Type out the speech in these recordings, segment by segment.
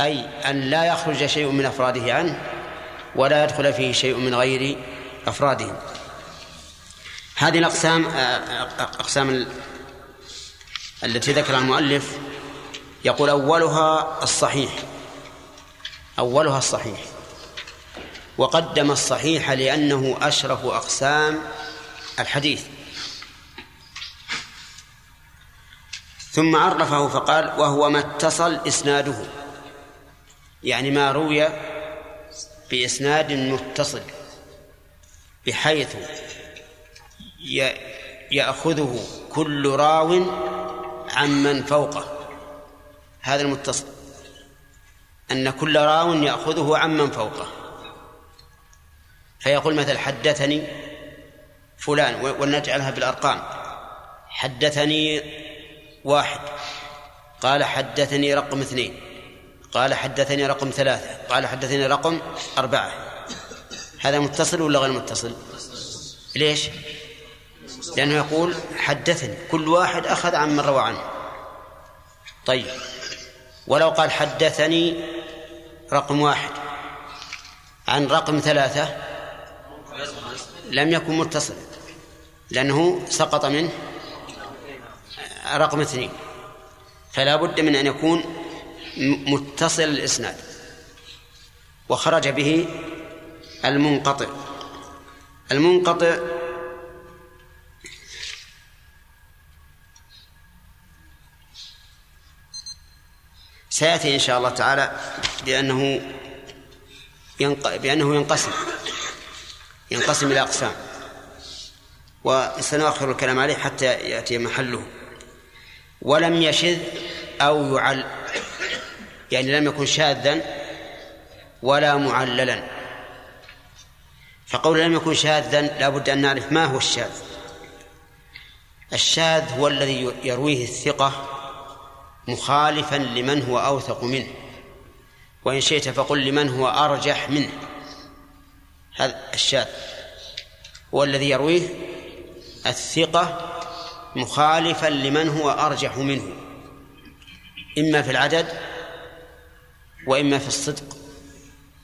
أي أن لا يخرج شيء من أفراده عنه ولا يدخل فيه شيء من غير أفراده. هذه الأقسام أقسام التي ذكرها المؤلف يقول أولها الصحيح أولها الصحيح. وقدم الصحيح لأنه أشرف أقسام الحديث. ثم عرفه فقال وهو ما اتصل إسناده. يعني ما روي بإسناد متصل بحيث يأخذه كل راو عمن فوقه. هذا المتصل أن كل راو يأخذه عمن فوقه. فيقول مثل حدثني فلان ولنجعلها بالأرقام. حدثني واحد قال حدثني رقم اثنين. قال حدثني رقم ثلاثة. قال حدثني رقم أربعة. هذا متصل ولا غير متصل؟ ليش؟ لأنه يقول حدثني. كل واحد أخذ عن من روى عنه. طيب. ولو قال حدثني رقم واحد. عن رقم ثلاثة لم يكن متصلا لأنه سقط منه رقم اثنين. فلا بد من أن يكون متصل الإسناد. وخرج به المنقطع. المنقطع سيأتي إن شاء الله تعالى بأنه. بأنه ينقسم. ينقسم إلى أقسام. وسنؤخر الكلام عليه حتى يأتي محله. ولم يشذ أو يعل يعني لم يكن شاذا ولا معللا. فقول لم يكن شاذا لا بد أن نعرف ما هو الشاذ. الشاذ هو الذي يرويه الثقة مخالفا لمن هو أوثق منه. وإن شئت فقل لمن هو أرجح منه. هذا الشاذ هو الذي يرويه الثقة مخالفا لمن هو أرجح منه. إما في العدد وإما في الصدق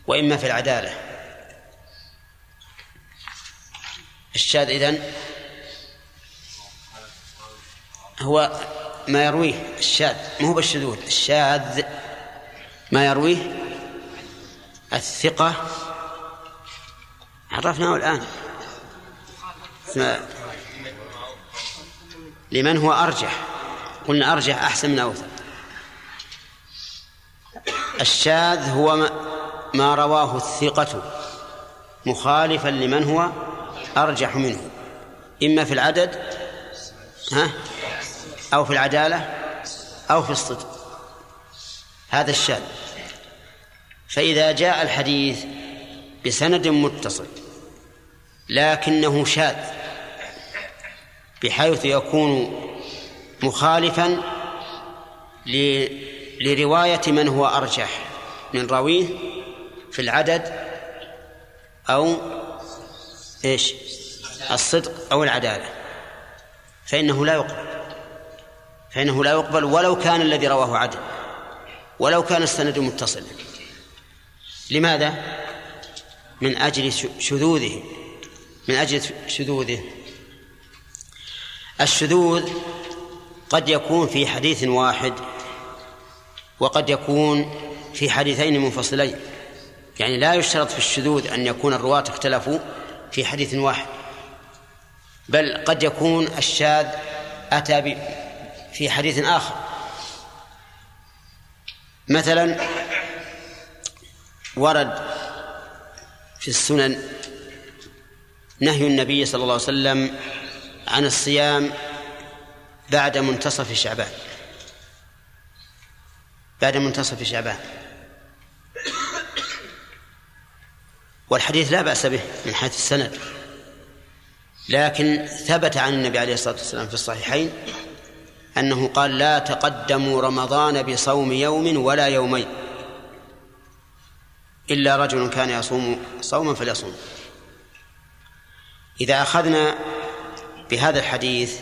وإما في العدالة. الشاذ إذن هو ما يرويه الشاذ ما هو بالشذوذ الشاذ ما يرويه الثقة. عرفناه الآن. لمن هو أرجح؟ قلنا أرجح أحسن من أوثق. الشاذ هو ما رواه الثقة مخالفا لمن هو أرجح منه. إما في العدد ها أو في العدالة أو في الصدق. هذا الشاذ. فإذا جاء الحديث بسند متصل لكنه شاذ بحيث يكون مخالفا لرواية من هو أرجح؟ من راويه؟ في العدد؟ أو إيش؟ الصدق أو العدالة؟ فإنه لا يقبل. فإنه لا يقبل ولو كان الذي رواه عدل. ولو كان السند متصلا. لماذا؟ من أجل شذوذه. من أجل شذوذه. الشذوذ قد يكون في حديث واحد وقد يكون في حديثين منفصلين. يعني لا يشترط في الشذوذ أن يكون الرواة اختلفوا في حديث واحد. بل قد يكون الشاذ أتى في حديث آخر. مثلا ورد في السنن نهي النبي صلى الله عليه وسلم عن الصيام بعد منتصف شعبان. بعد منتصف شعبان. والحديث لا بأس به من حيث السند. لكن ثبت عن النبي عليه الصلاة والسلام في الصحيحين أنه قال لا تقدموا رمضان بصوم يوم ولا يومين إلا رجل كان يصوم صوما فليصوم. إذا أخذنا بهذا الحديث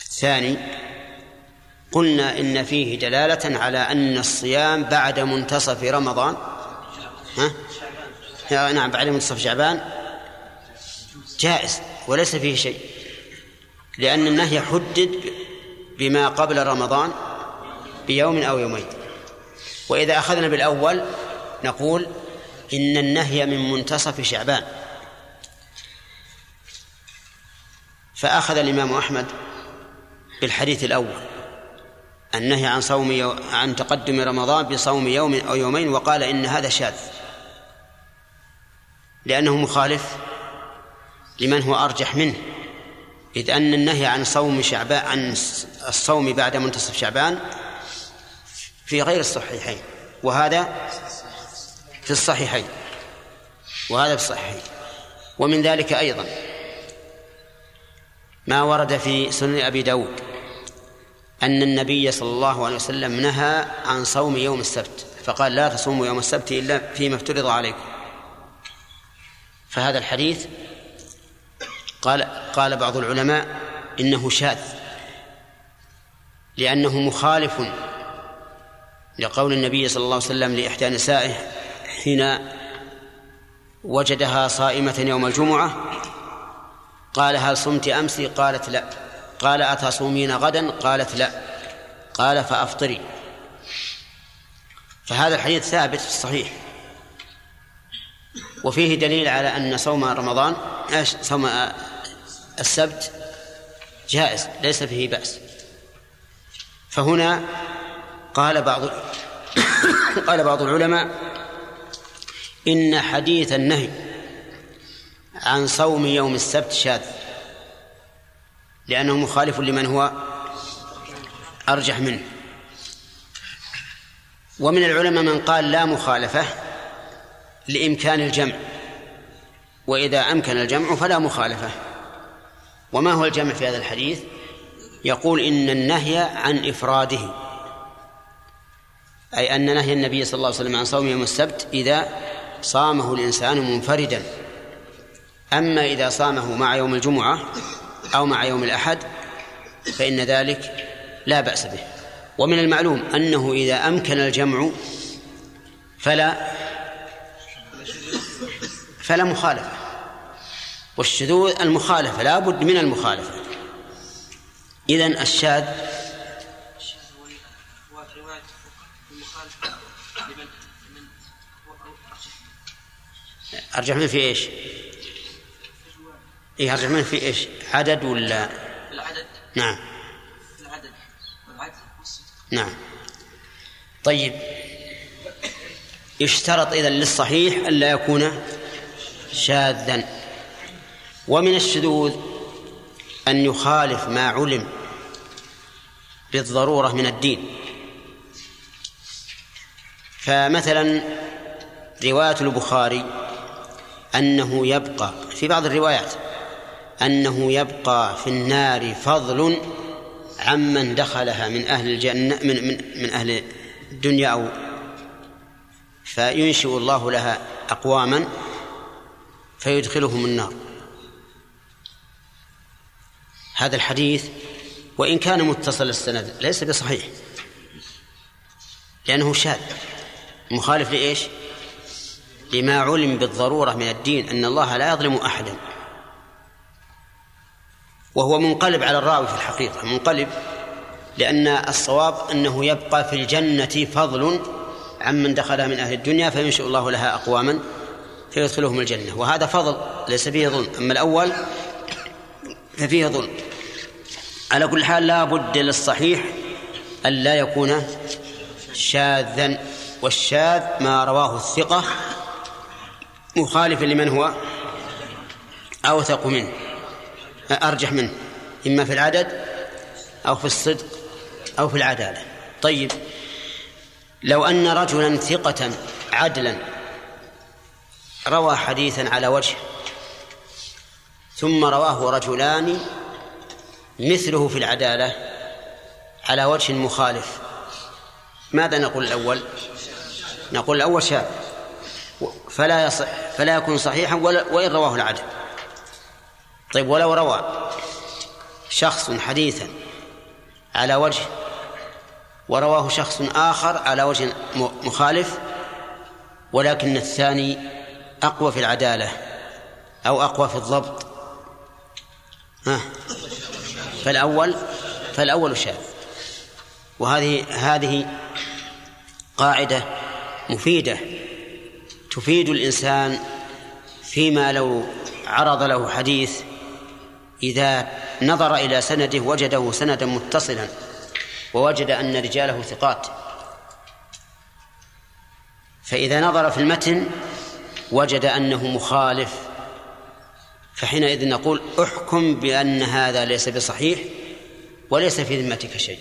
الثاني قلنا إن فيه دلالة على أن الصيام بعد منتصف رمضان. ها؟ نعم بعد منتصف شعبان. جائز وليس فيه شيء. لأن النهي حدد بما قبل رمضان بيوم أو يومين. وإذا أخذنا بالأول نقول إن النهي من منتصف شعبان. فأخذ الإمام أحمد بالحديث الأول. النهي عن صوم يو... عن تقدم رمضان بصوم يوم أو يومين وقال إن هذا شاذ. لأنه مخالف لمن هو أرجح منه. إذ أن النهي عن صوم شعبان عن الصوم بعد منتصف شعبان في غير الصحيحين. وهذا في الصحيحين. وهذا في الصحيحين. ومن ذلك أيضا ما ورد في سنن أبي داود. أن النبي صلى الله عليه وسلم نهى عن صوم يوم السبت فقال لا تصوموا يوم السبت إلا فيما افترض عليكم. فهذا الحديث قال قال بعض العلماء إنه شاذ لأنه مخالف لقول النبي صلى الله عليه وسلم لإحدى نسائه حين وجدها صائمة يوم الجمعة قال هل صمت أمس؟ قالت لا. قال أتصومين غدا؟ قالت لا. قال فأفطري. فهذا الحديث ثابت في الصحيح. وفيه دليل على أن صوم رمضان صوم السبت جائز ليس فيه بأس. فهنا قال بعض قال بعض العلماء إن حديث النهي عن صوم يوم السبت شاذ. لأنه مخالف لمن هو أرجح منه. ومن العلماء من قال لا مخالفة لإمكان الجمع. وإذا أمكن الجمع فلا مخالفة. وما هو الجمع في هذا الحديث؟ يقول إن النهي عن إفراده. أي أن نهي النبي صلى الله عليه وسلم عن صوم يوم السبت إذا صامه الإنسان منفردا. أما إذا صامه مع يوم الجمعة أو مع يوم الأحد فإن ذلك لا بأس به. ومن المعلوم أنه إذا أمكن الجمع فلا فلا مخالفة. والشذوذ المخالفة لا بد من المخالفة. إذن الشاذ أرجح من في إيش؟ إيه أرجح من في إيش؟ عدد ولا؟ العدد. نعم. العدد. والعدل نعم. طيب. يشترط إذا للصحيح ألا يكون شاذا. ومن الشذوذ أن يخالف ما علم بالضرورة من الدين. فمثلا رواية البخاري أنه يبقى في بعض الروايات أنه يبقى في النار فضل عمن دخلها من أهل الجنة من من من أهل الدنيا أو فينشئ الله لها أقواما فيدخلهم النار. هذا الحديث وإن كان متصل السند ليس بصحيح لأنه شاذ. مخالف لإيش؟ لما علم بالضرورة من الدين أن الله لا يظلم أحدا. وهو منقلب على الراوي في الحقيقة منقلب لأن الصواب أنه يبقى في الجنة فضل عمن دخلها من أهل الدنيا فينشئ الله لها أقواما فيدخلهم الجنة وهذا فضل ليس فيه ظلم. أما الأول ففيه ظلم. على كل حال لا بد للصحيح أن لا يكون شاذا والشاذ ما رواه الثقة مخالفا لمن هو أوثق منه. أرجح منه إما في العدد أو في الصدق أو في العدالة. طيب لو أن رجلا ثقة عدلا روى حديثا على وجه ثم رواه رجلان مثله في العدالة على وجه مخالف ماذا نقول الأول؟ نقول الأول شاذ فلا يصح فلا يكون صحيحا وإن رواه العدل. طيب ولو روى شخص حديثا على وجه ورواه شخص آخر على وجه مخالف ولكن الثاني أقوى في العدالة أو أقوى في الضبط. ها؟ فالأول فالأول شاذ. وهذه هذه قاعدة مفيدة تفيد الإنسان فيما لو عرض له حديث إذا نظر إلى سنده وجده سندا متصلا ووجد أن رجاله ثقات. فإذا نظر في المتن وجد أنه مخالف. فحينئذ نقول احكم بأن هذا ليس بصحيح وليس في ذمتك شيء.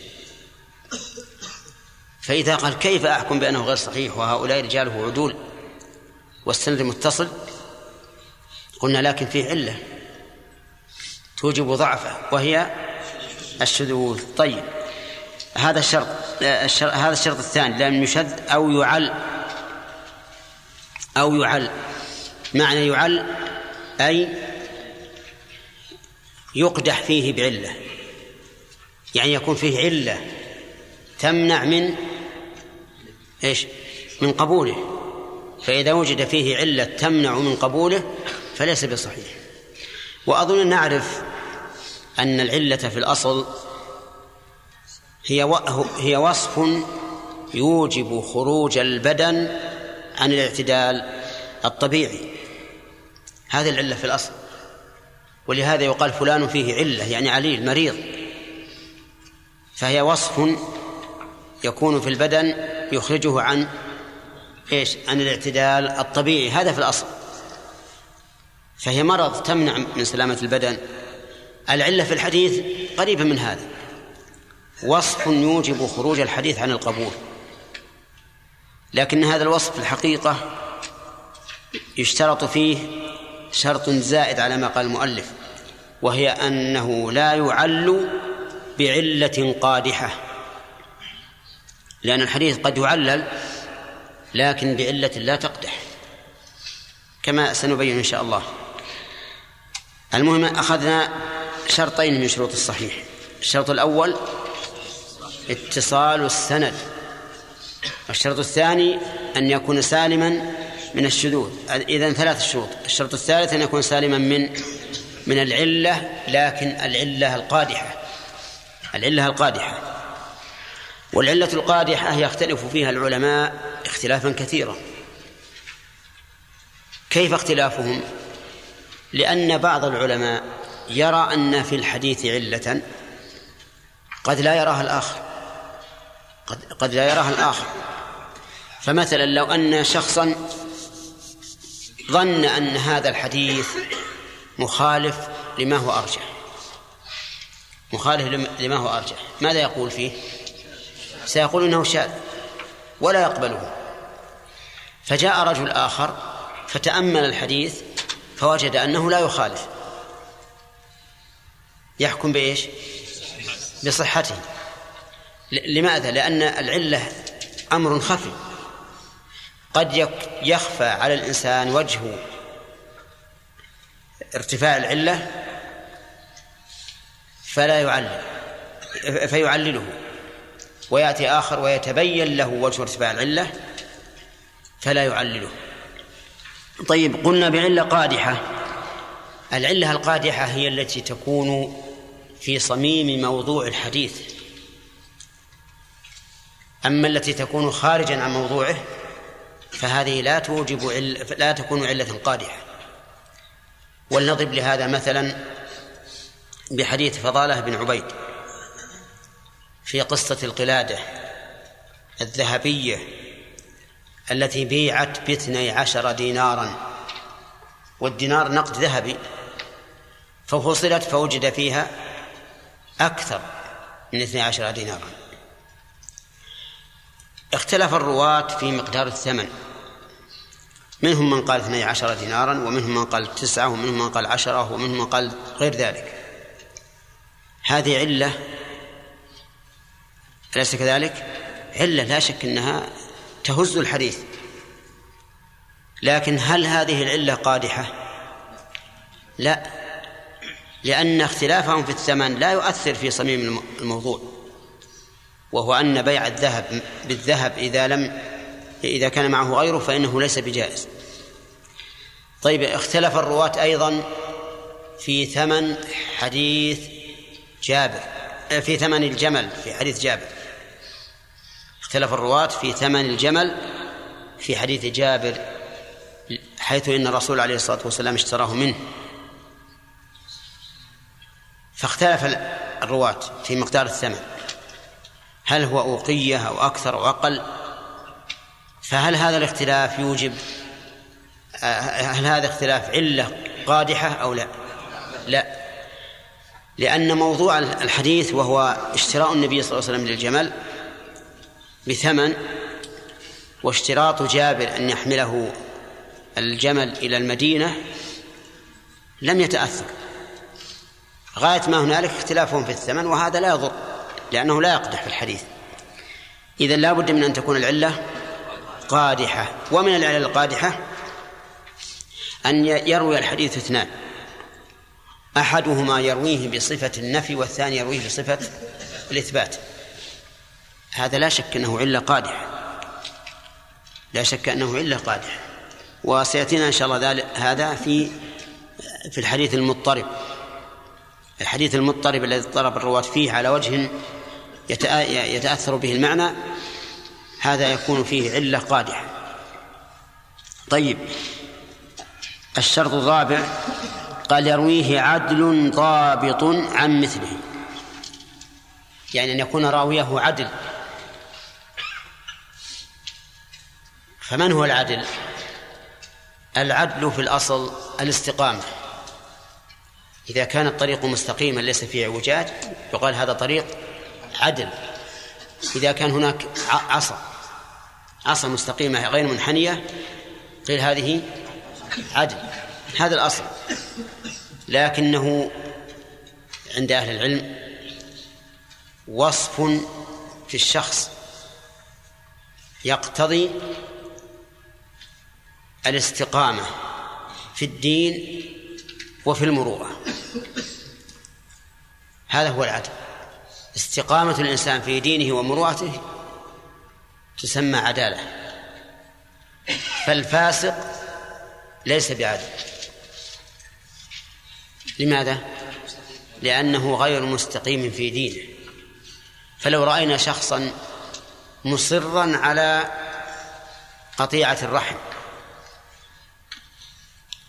فإذا قال كيف أحكم بأنه غير صحيح وهؤلاء رجاله عدول والسند متصل؟ قلنا لكن فيه علة. توجب ضعفه وهي الشذوذ. طيب. هذا الشرط هذا الشرط الثاني لم يشد أو يعل أو يعل. معنى يعل أي يقدح فيه بعلة. يعني يكون فيه علة تمنع من إيش؟ من قبوله. فإذا وجد فيه علة تمنع من قبوله فليس بصحيح. وأظن نعرف أن العلة في الأصل هي هي وصف يوجب خروج البدن عن الاعتدال الطبيعي. هذه العلة في الأصل. ولهذا يقال فلان فيه علة يعني عليل مريض. فهي وصف يكون في البدن يخرجه عن إيش؟ عن الاعتدال الطبيعي. هذا في الأصل. فهي مرض تمنع من سلامة البدن. العلة في الحديث قريبة من هذا. وصف يوجب خروج الحديث عن القبول. لكن هذا الوصف في الحقيقة يشترط فيه شرط زائد على ما قال المؤلف وهي أنه لا يعل بعلة قادحة. لأن الحديث قد يعلل لكن بعلة لا تقدح. كما سنبين إن شاء الله. المهم أخذنا شرطين من شروط الصحيح. الشرط الأول اتصال السند. الشرط الثاني أن يكون سالما من الشذوذ. إذا ثلاث شروط. الشرط الثالث أن يكون سالما من من العلة لكن العلة القادحة. العلة القادحة. والعلة القادحة يختلف فيها العلماء اختلافا كثيرا. كيف اختلافهم؟ لأن بعض العلماء يرى أن في الحديث علة قد لا يراها الآخر. قد, قد لا يراها الآخر. فمثلا لو أن شخصا ظن أن هذا الحديث مخالف لما هو أرجح. مخالف لما هو أرجح. ماذا يقول فيه؟ سيقول إنه شاذ ولا يقبله. فجاء رجل آخر فتأمل الحديث فوجد أنه لا يخالف. يحكم بإيش؟ بصحته. لماذا؟ لأن العلة أمر خفي. قد يخفى على الإنسان وجه ارتفاع العلة فلا يعلل فيعلله. ويأتي آخر ويتبين له وجه ارتفاع العلة فلا يعلله. طيب قلنا بعلة قادحة. العلة القادحة هي التي تكون في صميم موضوع الحديث أما التي تكون خارجا عن موضوعه فهذه لا توجب. لا تكون علة قادحة ولنضرب لهذا مثلا بحديث فضالة بن عبيد في قصة القلادة الذهبية التي بيعت باثني عشر دينارا والدينار نقد ذهبي ففصلت فوجد فيها أكثر من اثني عشر دينارا. اختلف الرواة في مقدار الثمن. منهم من قال اثني عشر دينارا ومنهم من قال تسعة ومنهم من قال عشرة ومنهم من قال غير ذلك. هذه علة أليس كذلك؟ علة لا شك أنها تهز الحديث. لكن هل هذه العلة قادحة؟ لا. لأن اختلافهم في الثمن لا يؤثر في صميم الموضوع. وهو أن بيع الذهب بالذهب إذا لم إذا كان معه غيره فإنه ليس بجائز. طيب اختلف الرواة أيضا في ثمن حديث جابر في ثمن الجمل في حديث جابر. اختلف الرواة في ثمن الجمل في حديث جابر حيث إن الرسول عليه الصلاة والسلام اشتراه منه. فاختلف الرواة في مقدار الثمن. هل هو أوقية أو أكثر أو أقل؟ فهل هذا الاختلاف يوجب هل هذا اختلاف علة قادحة أو لا؟ لا. لأن موضوع الحديث وهو اشتراء النبي صلى الله عليه وسلم للجمل بثمن واشتراط جابر أن يحمله الجمل إلى المدينة لم يتأثر. غاية ما هنالك اختلافهم في الثمن وهذا لا يضر لأنه لا يقدح في الحديث. إذا لا بد من أن تكون العلة قادحة. ومن العلل القادحة أن يروي الحديث اثنان. أحدهما يرويه بصفة النفي والثاني يرويه بصفة الإثبات. هذا لا شك أنه علة قادحة. لا شك أنه علة قادحة. وسيأتينا إن شاء الله هذا في في الحديث المضطرب. الحديث المضطرب الذي اضطرب الرواة فيه على وجه يتأثر به المعنى هذا يكون فيه علة قادحة. طيب الشرط الرابع قال يرويه عدل ضابط عن مثله. يعني أن يكون راويه عدل. فمن هو العدل؟ العدل في الأصل الاستقامة. إذا كان الطريق مستقيما ليس فيه اعوجاج يقال هذا طريق عدل. إذا كان هناك عصا عصا مستقيمة غير منحنية قيل هذه عدل. هذا الأصل. لكنه عند أهل العلم وصف في الشخص يقتضي الاستقامة في الدين وفي المروءة. هذا هو العدل. استقامة الإنسان في دينه ومروءته تسمى عدالة. فالفاسق ليس بعدل. لماذا؟ لأنه غير مستقيم في دينه. فلو رأينا شخصا مصرا على قطيعة الرحم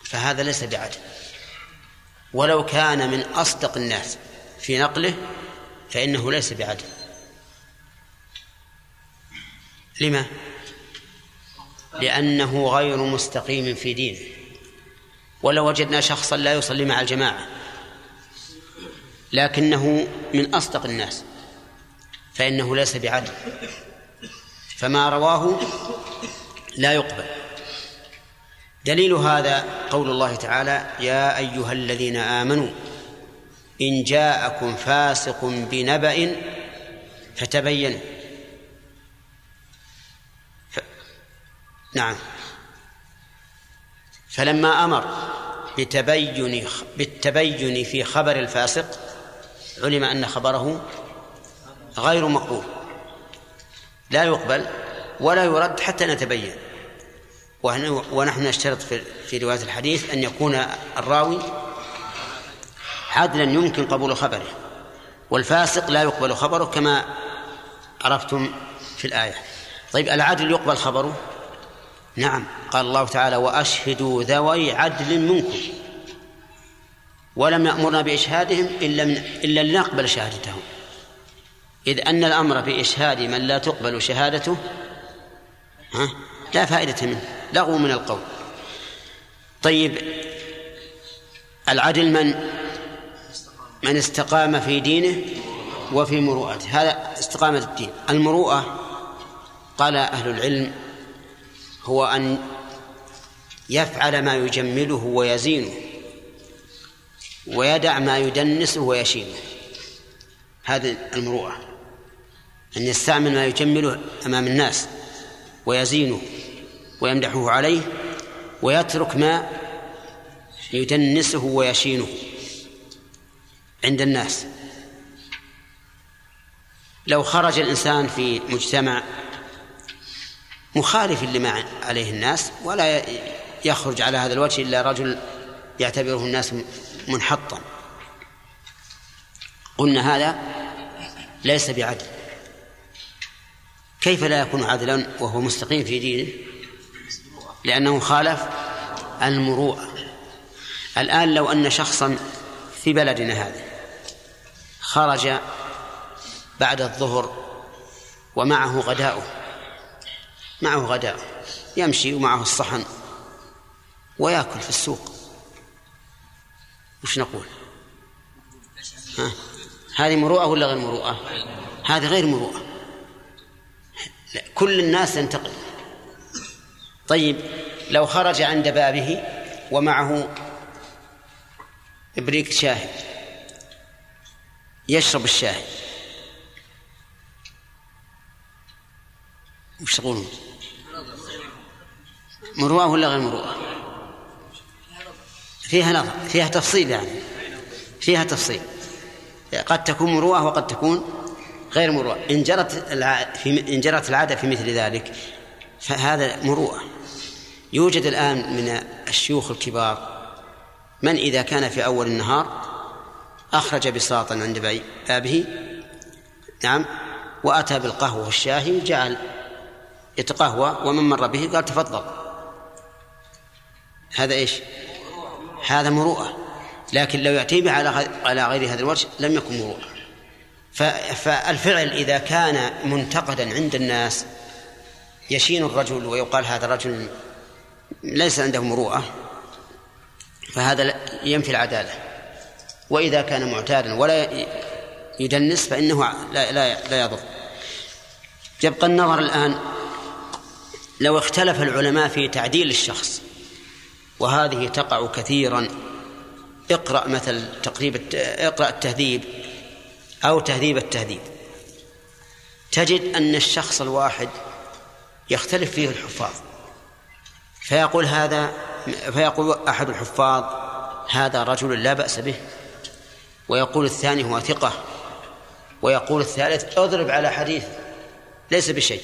فهذا ليس بعدل. ولو كان من أصدق الناس في نقله فإنه ليس بعدل. لما؟ لأنه غير مستقيم في دينه. ولو وجدنا شخصا لا يصلي مع الجماعة لكنه من أصدق الناس فإنه ليس بعدل. فما رواه لا يقبل. دليل هذا قول الله تعالى يا أيها الذين آمنوا إن جاءكم فاسق بنبأ فتبينوا. ف... نعم. فلما أمر بتبين بالتبين في خبر الفاسق علم أن خبره غير مقبول. لا يقبل ولا يرد حتى نتبين. ونحن نشترط في رواية الحديث أن يكون الراوي عدلا يمكن قبول خبره والفاسق لا يقبل خبره كما عرفتم في الآية. طيب العدل يقبل خبره؟ نعم. قال الله تعالى وأشهدوا ذوي عدل منكم ولم يأمرنا بإشهادهم إلا من إلا لنقبل شهادتهم. إذ أن الأمر بإشهاد من لا تقبل شهادته ها لا فائدة منه. لغو من القول. طيب العدل من؟ من استقام في دينه وفي مروءته. هذا استقامة الدين. المروءة قال أهل العلم هو أن يفعل ما يجمله ويزينه ويدع ما يدنسه ويشينه. هذه المروءة. أن يستعمل ما يجمله أمام الناس ويزينه. ويمدحه عليه ويترك ما يدنسه ويشينه عند الناس. لو خرج الإنسان في مجتمع مخالف لما عليه الناس ولا يخرج على هذا الوجه إلا رجل يعتبره الناس منحطا. قلنا هذا ليس بعدل. كيف لا يكون عدلا وهو مستقيم في دينه؟ لأنه خالف المروءة. الآن لو أن شخصا في بلدنا هذا خرج بعد الظهر ومعه غداؤه معه غداؤه يمشي ومعه الصحن ويأكل في السوق. وش نقول؟ ها؟ هذه مروءة ولا غير مروءة؟ هذه غير مروءة. كل الناس تنتقل طيب لو خرج عند بابه ومعه إبريق شاهي يشرب الشاهي وش تقولون مروءة ولا غير مروءة فيها نظر فيها تفصيل يعني. فيها تفصيل. قد تكون مروءة وقد تكون غير مروءة إن جرت إن جرت العادة في مثل ذلك فهذا مروءة يوجد الآن من الشيوخ الكبار من إذا كان في أول النهار أخرج بساطا عند بابه نعم وأتى بالقهوة والشاهي وجعل يتقهوى ومن مر به قال تفضل. هذا إيش؟ هذا مروءة. لكن لو يأتي به على على غير هذا الوجه لم يكن مروءة. فالفعل إذا كان منتقدا عند الناس يشين الرجل ويقال هذا رجل ليس عنده مروءة فهذا ينفي العدالة. وإذا كان معتادا ولا يدنس فإنه لا لا لا يضر. يبقى النظر الآن لو اختلف العلماء في تعديل الشخص وهذه تقع كثيرا اقرأ مثل تقريب اقرأ التهذيب أو تهذيب التهذيب. تجد أن الشخص الواحد يختلف فيه الحفاظ. فيقول هذا فيقول أحد الحفاظ هذا رجل لا بأس به. ويقول الثاني هو ثقة. ويقول الثالث اضرب على حديث ليس بشيء.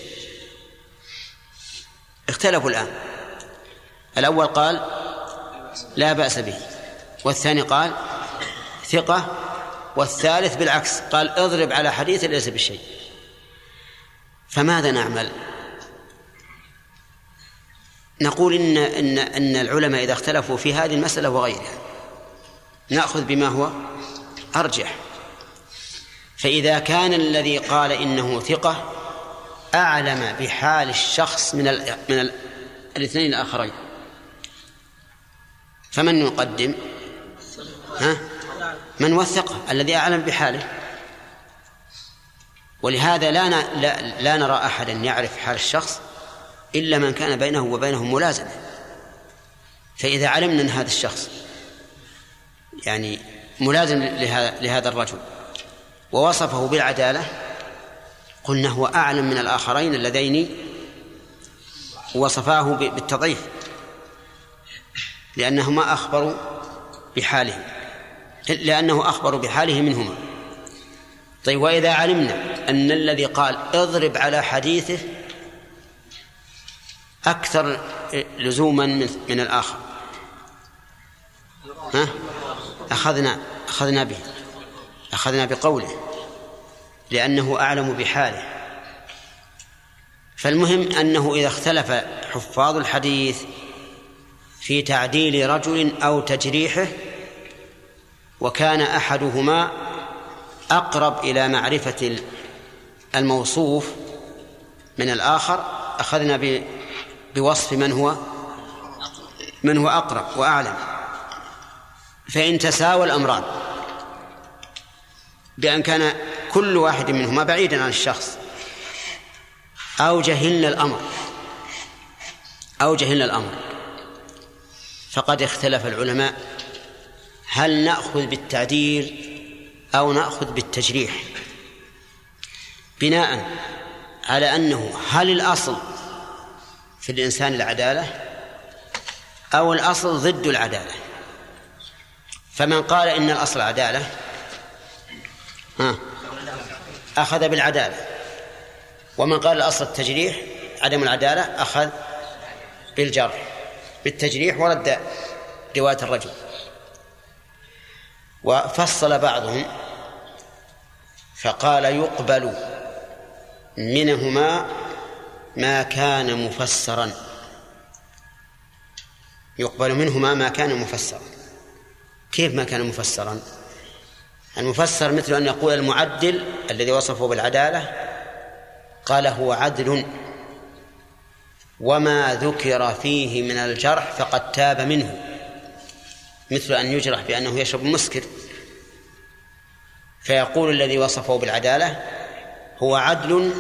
اختلفوا الآن. الأول قال لا بأس به. والثاني قال ثقة. والثالث بالعكس قال اضرب على حديث ليس بشيء. فماذا نعمل؟ نقول إن, إن, إن العلماء إذا اختلفوا في هذه المسألة وغيرها نأخذ بما هو أرجح. فإذا كان الذي قال إنه ثقة أعلم بحال الشخص من ال من ال الاثنين الآخرين. فمن يقدم؟ ها؟ من وثقه الذي أعلم بحاله. ولهذا لا, لا, لا نرى أحدا يعرف حال الشخص إلا من كان بينه وبينه ملازمة. فإذا علمنا أن هذا الشخص يعني ملازم لهذا الرجل ووصفه بالعدالة قلنا هو أعلم من الآخرين اللذين وصفاه بالتضعيف لأنهما أخبروا بحالهم لأنه أخبر بحاله منهما. طيب وإذا علمنا أن الذي قال اضرب على حديثه أكثر لزوما من, الآخر. ها؟ أخذنا أخذنا به. أخذنا بقوله. لأنه أعلم بحاله. فالمهم أنه إذا اختلف حفاظ الحديث في تعديل رجل أو تجريحه وكان أحدهما أقرب إلى معرفة الموصوف من الآخر أخذنا بوصف من هو؟ من هو أقرب وأعلم. فإن تساوى الأمران بأن كان كل واحد منهما بعيدا عن الشخص أو جهلنا الأمر أو جهلنا الأمر فقد اختلف العلماء هل نأخذ بالتعديل أو نأخذ بالتجريح. بناء على أنه هل الأصل في الإنسان العدالة أو الأصل ضد العدالة. فمن قال إن الأصل عدالة ها أخذ بالعدالة. ومن قال الأصل التجريح عدم العدالة أخذ بالجرح بالتجريح ورد رواية الرجل. وفصل بعضهم فقال يقبل منهما ما كان مفسرا. يقبل منهما ما كان مفسرا. كيف ما كان مفسرا؟ المفسر مثل أن يقول المعدل الذي وصفه بالعدالة قال هو عدل. وما ذكر فيه من الجرح فقد تاب منه مثل أن يجرح بأنه يشرب مسكر. فيقول الذي وصفه بالعدالة هو عدل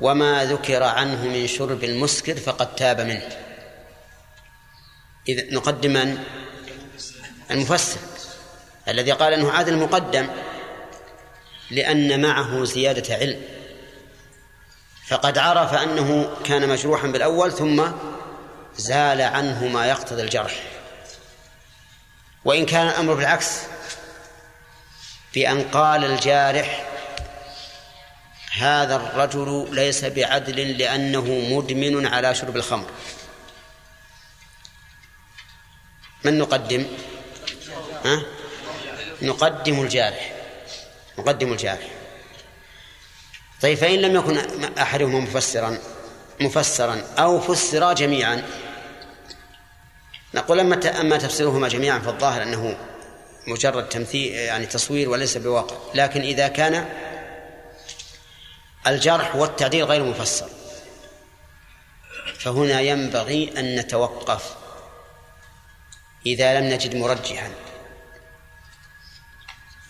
وما ذكر عنه من شرب المسكر فقد تاب منه. إذا نقدم من المفسر الذي قال أنه عادل مقدم لأن معه زيادة علم. فقد عرف أنه كان مجروحا بالأول ثم زال عنه ما يقتضي الجرح. وإن كان الأمر بالعكس بأن قال الجارح هذا الرجل ليس بعدل لأنه مدمن على شرب الخمر. من نقدم؟ ها؟ نقدم الجارح. نقدم الجارح. طيب فإن لم يكن أحدهما مفسرا مفسرا أو فسرا جميعا نقول أما أما تفسيرهما جميعا فالظاهر أنه مجرد تمثيل يعني تصوير وليس بواقع. لكن إذا كان الجرح والتعديل غير مفسر. فهنا ينبغي أن نتوقف إذا لم نجد مرجحا.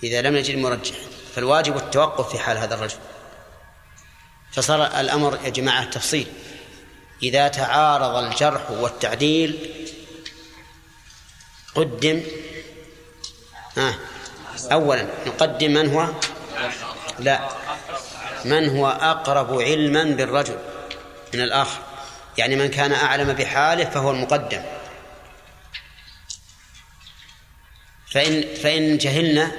إذا لم نجد مرجحا. فالواجب التوقف في حال هذا الرجل. فصار الأمر يا جماعة تفصيل. إذا تعارض الجرح والتعديل قدم آه أولا نقدم من هو؟ لا. من هو أقرب علما بالرجل من الآخر؟ يعني من كان أعلم بحاله فهو المقدم. فإن فإن جهلنا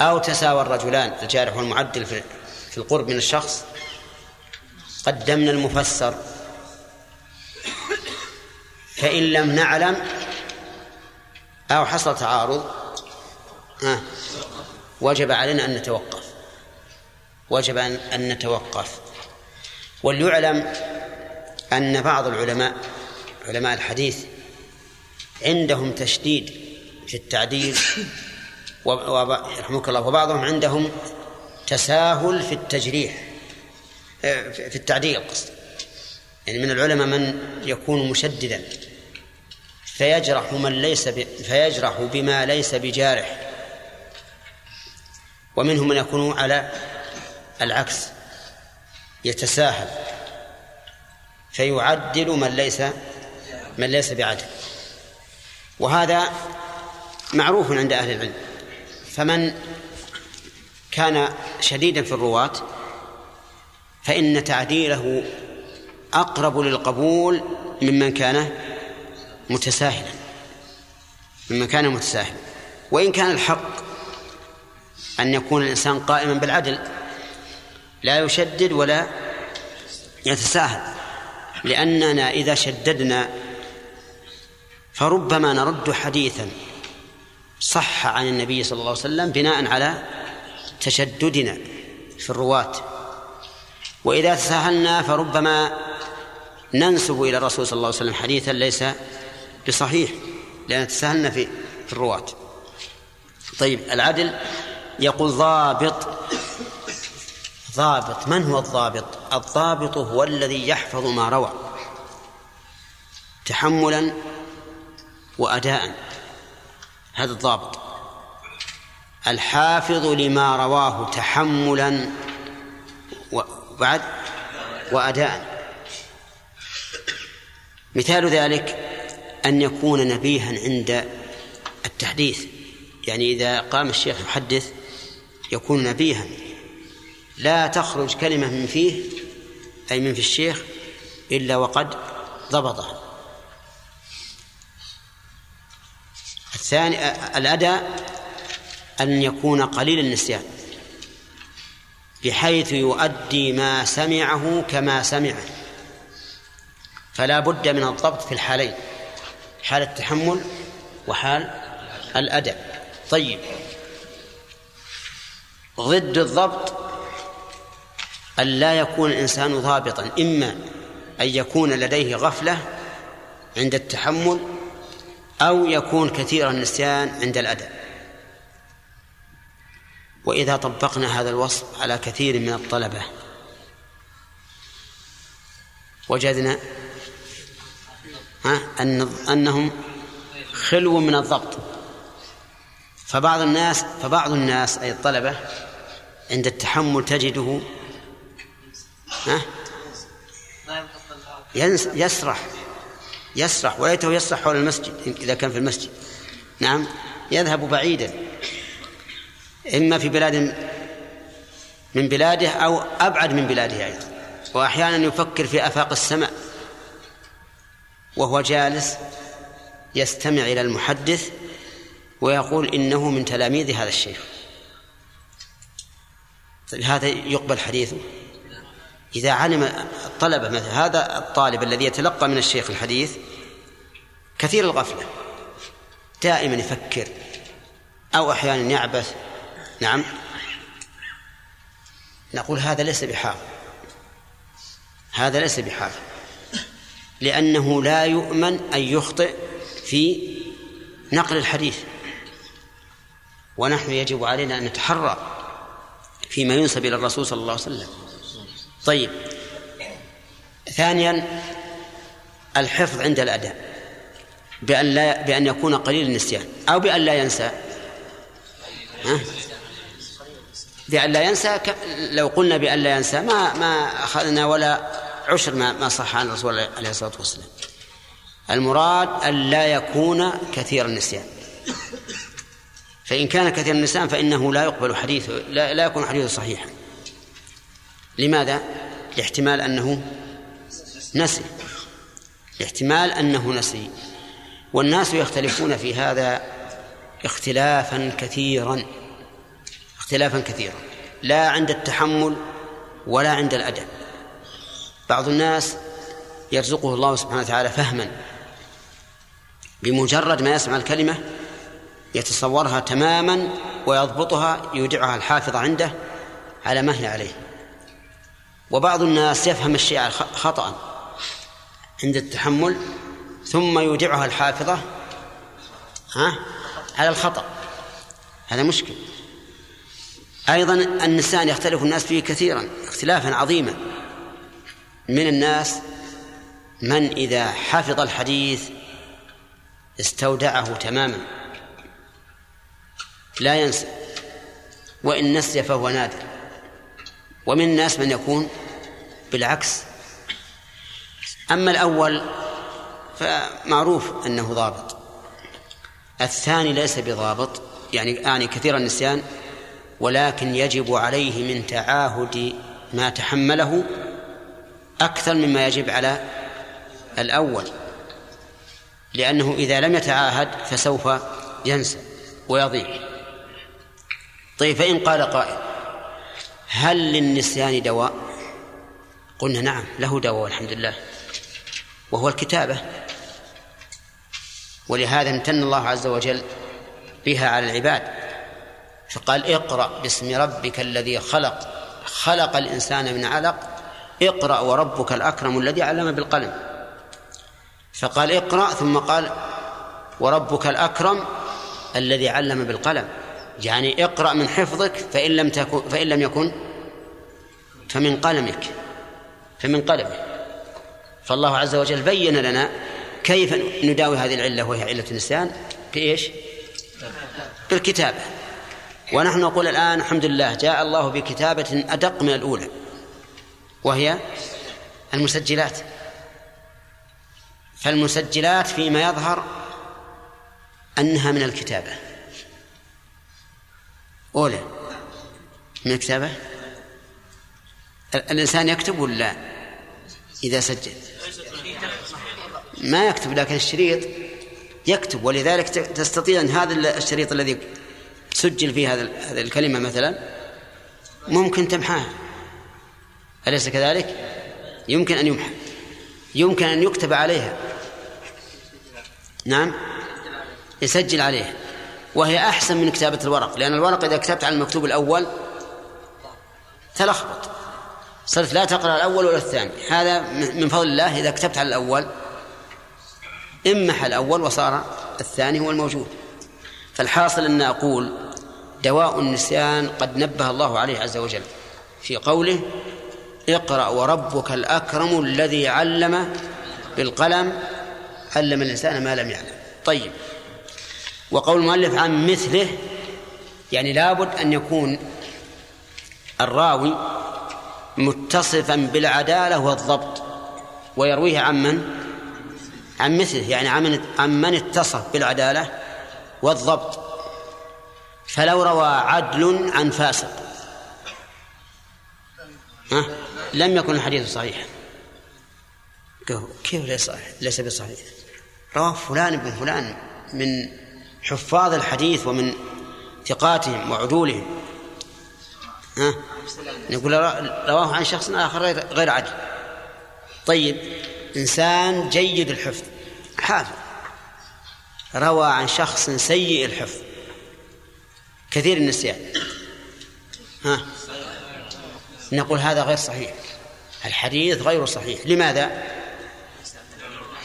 أو تساوى الرجلان الجارح والمعدل في القرب من الشخص قدمنا المفسر. فإن لم نعلم أو حصل تعارض وجب علينا أن نتوقف. وجب أن نتوقف. وليعلم أن بعض العلماء علماء الحديث عندهم تشديد في التعديل رحمك الله وبعضهم عندهم تساهل في التجريح في التعديل قصد يعني من العلماء من يكون مشددا فيجرح من ليس ب... فيجرح بما ليس بجارح. ومنهم من يكون على العكس يتساهل فيعدل من ليس من ليس بعدل. وهذا معروف عند أهل العلم. فمن كان شديدا في الرواة فإن تعديله أقرب للقبول ممن كان متساهلا ممن كان متساهلا. وإن كان الحق أن يكون الإنسان قائما بالعدل لا يشدد ولا يتساهل. لأننا إذا شددنا فربما نرد حديثا صح عن النبي صلى الله عليه وسلم بناء على تشددنا في الرواة. وإذا تساهلنا فربما ننسب إلى الرسول صلى الله عليه وسلم حديثا ليس بصحيح لأن تساهلنا في في الرواة. طيب العدل يقول ضابط ضابط من هو الضابط؟ الضابط هو الذي يحفظ ما روى. تحملا وأداء. هذا الضابط. الحافظ لما رواه تحملا وبعد وأداء. مثال ذلك أن يكون نبيها عند التحديث. يعني إذا قام الشيخ يحدث يكون نبيها لا تخرج كلمة من فيه أي من في الشيخ إلا وقد ضبطها. الثاني الأداء أن يكون قليل النسيان بحيث يؤدي ما سمعه كما سمعه. فلا بد من الضبط في الحالين حال التحمل وحال الأداء طيب. ضد الضبط أن لا يكون الإنسان ضابطا إما أن يكون لديه غفلة عند التحمل أو يكون كثير النسيان عند الأداء وإذا طبقنا هذا الوصف على كثير من الطلبة وجدنا أن أنهم خلو من الضبط. فبعض الناس فبعض الناس أي الطلبة عند التحمل تجده ها؟ يسرح. يسرح وليته يسرح حول المسجد إذا كان في المسجد. نعم. يذهب بعيدا. إما في بلاد من بلاده أو أبعد من بلاده أيضا. وأحيانا يفكر في آفاق السماء. وهو جالس يستمع إلى المحدث ويقول إنه من تلاميذ هذا الشيخ. هذا يقبل حديثه. إذا علم الطلبة مثل هذا الطالب الذي يتلقى من الشيخ الحديث كثير الغفلة. دائما يفكر أو أحيانا يعبث. نعم. نقول هذا ليس بحافظ هذا ليس بحافظ لأنه لا يؤمن أن يخطئ في نقل الحديث. ونحن يجب علينا أن نتحرى فيما ينسب إلى الرسول صلى الله عليه وسلم. طيب. ثانيا الحفظ عند الأداء بأن لا بأن يكون قليل النسيان أو بأن لا ينسى. ها؟ بأن لا ينسى لو قلنا بأن لا ينسى ما ما أخذنا ولا عشر ما ما صح عن الرسول عليه الصلاة والسلام. المراد أن لا يكون كثير النسيان. فإن كان كثير النسيان فإنه لا يقبل حديثه لا, لا يكون حديثه صحيحا. لماذا؟ لاحتمال أنه نسي. لاحتمال أنه نسي. والناس يختلفون في هذا اختلافا كثيرا. اختلافا كثيرا. لا عند التحمل ولا عند الأدب. بعض الناس يرزقه الله سبحانه وتعالى فهما. بمجرد ما يسمع الكلمة يتصورها تماما ويضبطها يودعها الحافظ عنده على ما هي عليه. وبعض الناس يفهم الشيء خطأ عند التحمل ثم يودعها الحافظة ها؟ على الخطأ. هذا مشكل. أيضا النسان يختلف الناس فيه كثيرا اختلافا عظيما. من الناس من إذا حفظ الحديث استودعه تماما. لا ينسى. وإن نسي فهو نادر. ومن الناس من يكون بالعكس. أما الأول فمعروف أنه ضابط. الثاني ليس بضابط يعني يعني كثير النسيان ولكن يجب عليه من تعاهد ما تحمله أكثر مما يجب على الأول. لأنه إذا لم يتعاهد فسوف ينسى ويضيع. طيب فإن قال قائل هل للنسيان دواء؟ قلنا نعم له دواء والحمد لله وهو الكتابة. ولهذا امتن الله عز وجل بها على العباد. فقال اقرأ باسم ربك الذي خلق. خلق الإنسان من علق. اقرأ وربك الأكرم الذي علم بالقلم. فقال اقرأ ثم قال وربك الأكرم الذي علم بالقلم. يعني اقرأ من حفظك فإن لم تكن فإن لم يكن فمن قلمك فمن قلمك. فالله عز وجل بين لنا كيف نداوي هذه العلة وهي علة النسيان بإيش؟ بالكتابة. ونحن نقول الآن الحمد لله جاء الله بكتابة أدق من الأولى وهي المسجلات. فالمسجلات فيما يظهر أنها من الكتابة. أولى من الكتابة الإنسان يكتب ولا إذا سجل ما يكتب لكن الشريط يكتب ولذلك تستطيع أن هذا الشريط الذي سجل فيه هذا هذه الكلمة مثلا ممكن تمحاها أليس كذلك؟ يمكن أن يمحى. يمكن أن يكتب عليها. نعم. يسجل عليها. وهي أحسن من كتابة الورق لأن الورق إذا كتبت على المكتوب الأول تلخبط. صرت لا تقرأ الأول ولا الثاني. هذا من فضل الله إذا كتبت على الأول امح الأول وصار الثاني هو الموجود. فالحاصل أن أقول دواء النسيان قد نبه الله عليه عز وجل في قوله اقرأ وربك الأكرم الذي علم بالقلم علم الإنسان ما لم يعلم. طيب. وقول المؤلف عن مثله يعني لابد أن يكون الراوي متصفا بالعدالة والضبط ويرويه عن من؟ عن مثله يعني عن من اتصف بالعدالة والضبط. فلو روى عدل عن فاسق. ها؟ لم يكن الحديث صحيحا كيف ليس صحيح؟ ليس بصحيح. رواه فلان بن فلان من حفاظ الحديث ومن ثقاتهم وعدولهم. ها؟ نقول رواه عن شخص آخر غير عدل. طيب إنسان جيد الحفظ. حافظ. روى عن شخص سيء الحفظ. كثير النسيان. ها؟ نقول هذا غير صحيح. الحديث غير صحيح. لماذا؟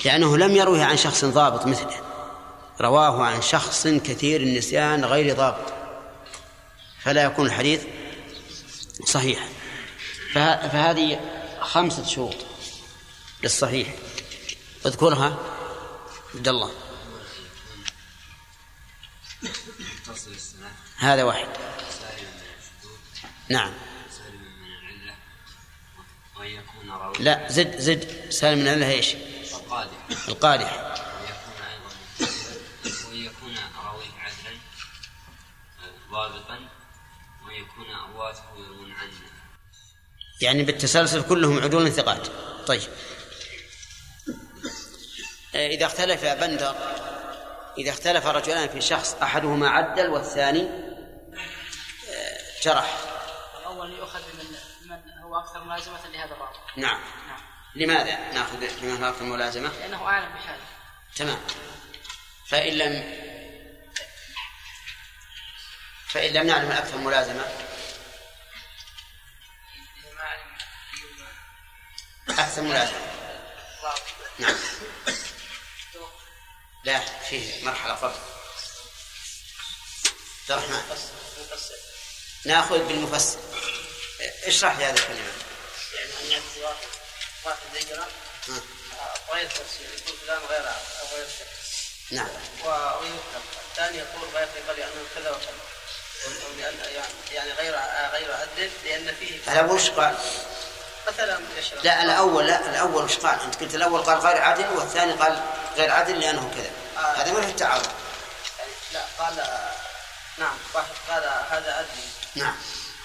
لأنه لم يروه عن شخص ضابط مثله. رواه عن شخص كثير النسيان غير ضابط. فلا يكون الحديث صحيحا فهذه خمسة شروط للصحيح. اذكرها عبد الله. هذا واحد. نعم. لا زد زد. سالم من الله إيش؟ القادح. القادح. ضابطا ويكون رواته يروون عنه يعني بالتسلسل كلهم عدول ثقات. طيب. إذا اختلف بندر إذا اختلف رجلان في شخص أحدهما عدل والثاني جرح. الأول يؤخذ من من هو أكثر ملازمة لهذا الراوي نعم. نعم. لماذا نأخذ من هو أكثر ملازمة؟ لأنه أعلم بحاله. تمام. فإن لم فإن لم نعلم الأكثر ملازمة. أحسن ملازمة. نعم. لا فيه مرحلة قبل عبد الرحمن. نأخذ بالمفسر. اشرح لي هذه الكلمة يعني أن يأتي واحد واحد ذكر غير تفسير يقول فلان غير غير نعم. ويذكر الثاني يقول غير ثقة لأنه كذا وكذا. يعني غير غير عدل لأن فيه هذا وش قال؟ مثلا لا الأول لا الأول وش قال؟ أنت قلت الأول قال غير عدل والثاني قال غير عدل لأنه كذا. آه. هذا ما في التعارض. لا قال نعم واحد قال هذا عدل. نعم.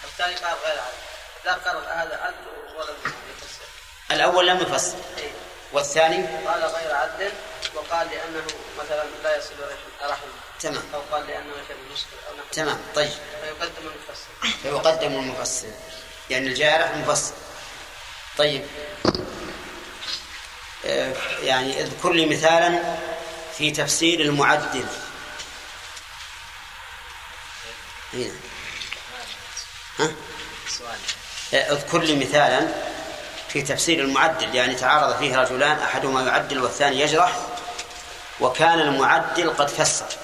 الثاني قال غير عدل. لا قال هذا عدل ولم يفسر. الأول لم يفسر. إيه؟ والثاني؟ قال غير عدل وقال لأنه مثلا لا يصل رحمه. تمام. أو قال لأنه يشهد المشكلة أو نحو تمام طيب. فيقدم المفسر فيقدم المفسر يعني الجارح المفسر طيب. آه، يعني اذكر لي مثالا في تفسير المعدل. هنا. ها؟ آه، اذكر لي مثالا في تفسير المعدل. يعني تعارض فيه رجلان أحدهما يعدل والثاني يجرح وكان المعدل قد فسر.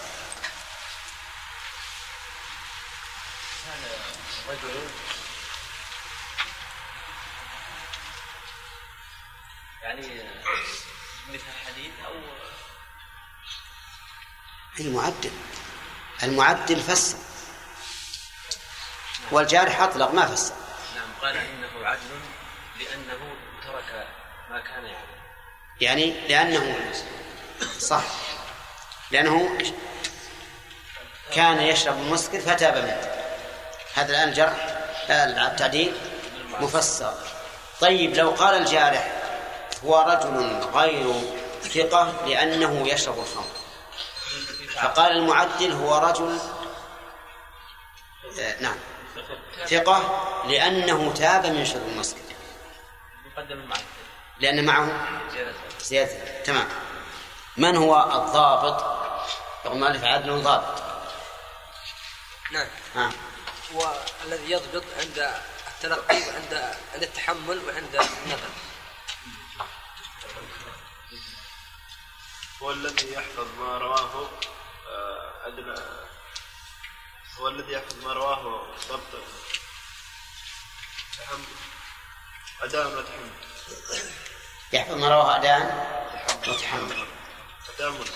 المعدل. المعدل فسر. والجارح أطلق ما فسر. نعم قال إنه عدل لأنه ترك ما كان يعمل يعني لأنه صح. لأنه كان يشرب المسكر فتاب منه. هذا الآن الجرح التعديل مفسر. طيب لو قال الجارح هو رجل غير ثقة لأنه يشرب الخمر. فقال المعدل هو رجل آه، نعم. ثقة لأنه تاب من شرب المسكر مقدم معه لأن معه زيادة. تمام. من هو الضابط؟ يقول مالك عدل ضابط. نعم. ها. هو الذي يضبط عند التلقي وعند عند التحمل وعند النقل هو الذي يحفظ ما رواه هو الذي يحفظ ما رواه ضبط تحمل أداء وتحمل يحفظ ما رواه أداء وتحمل تأمل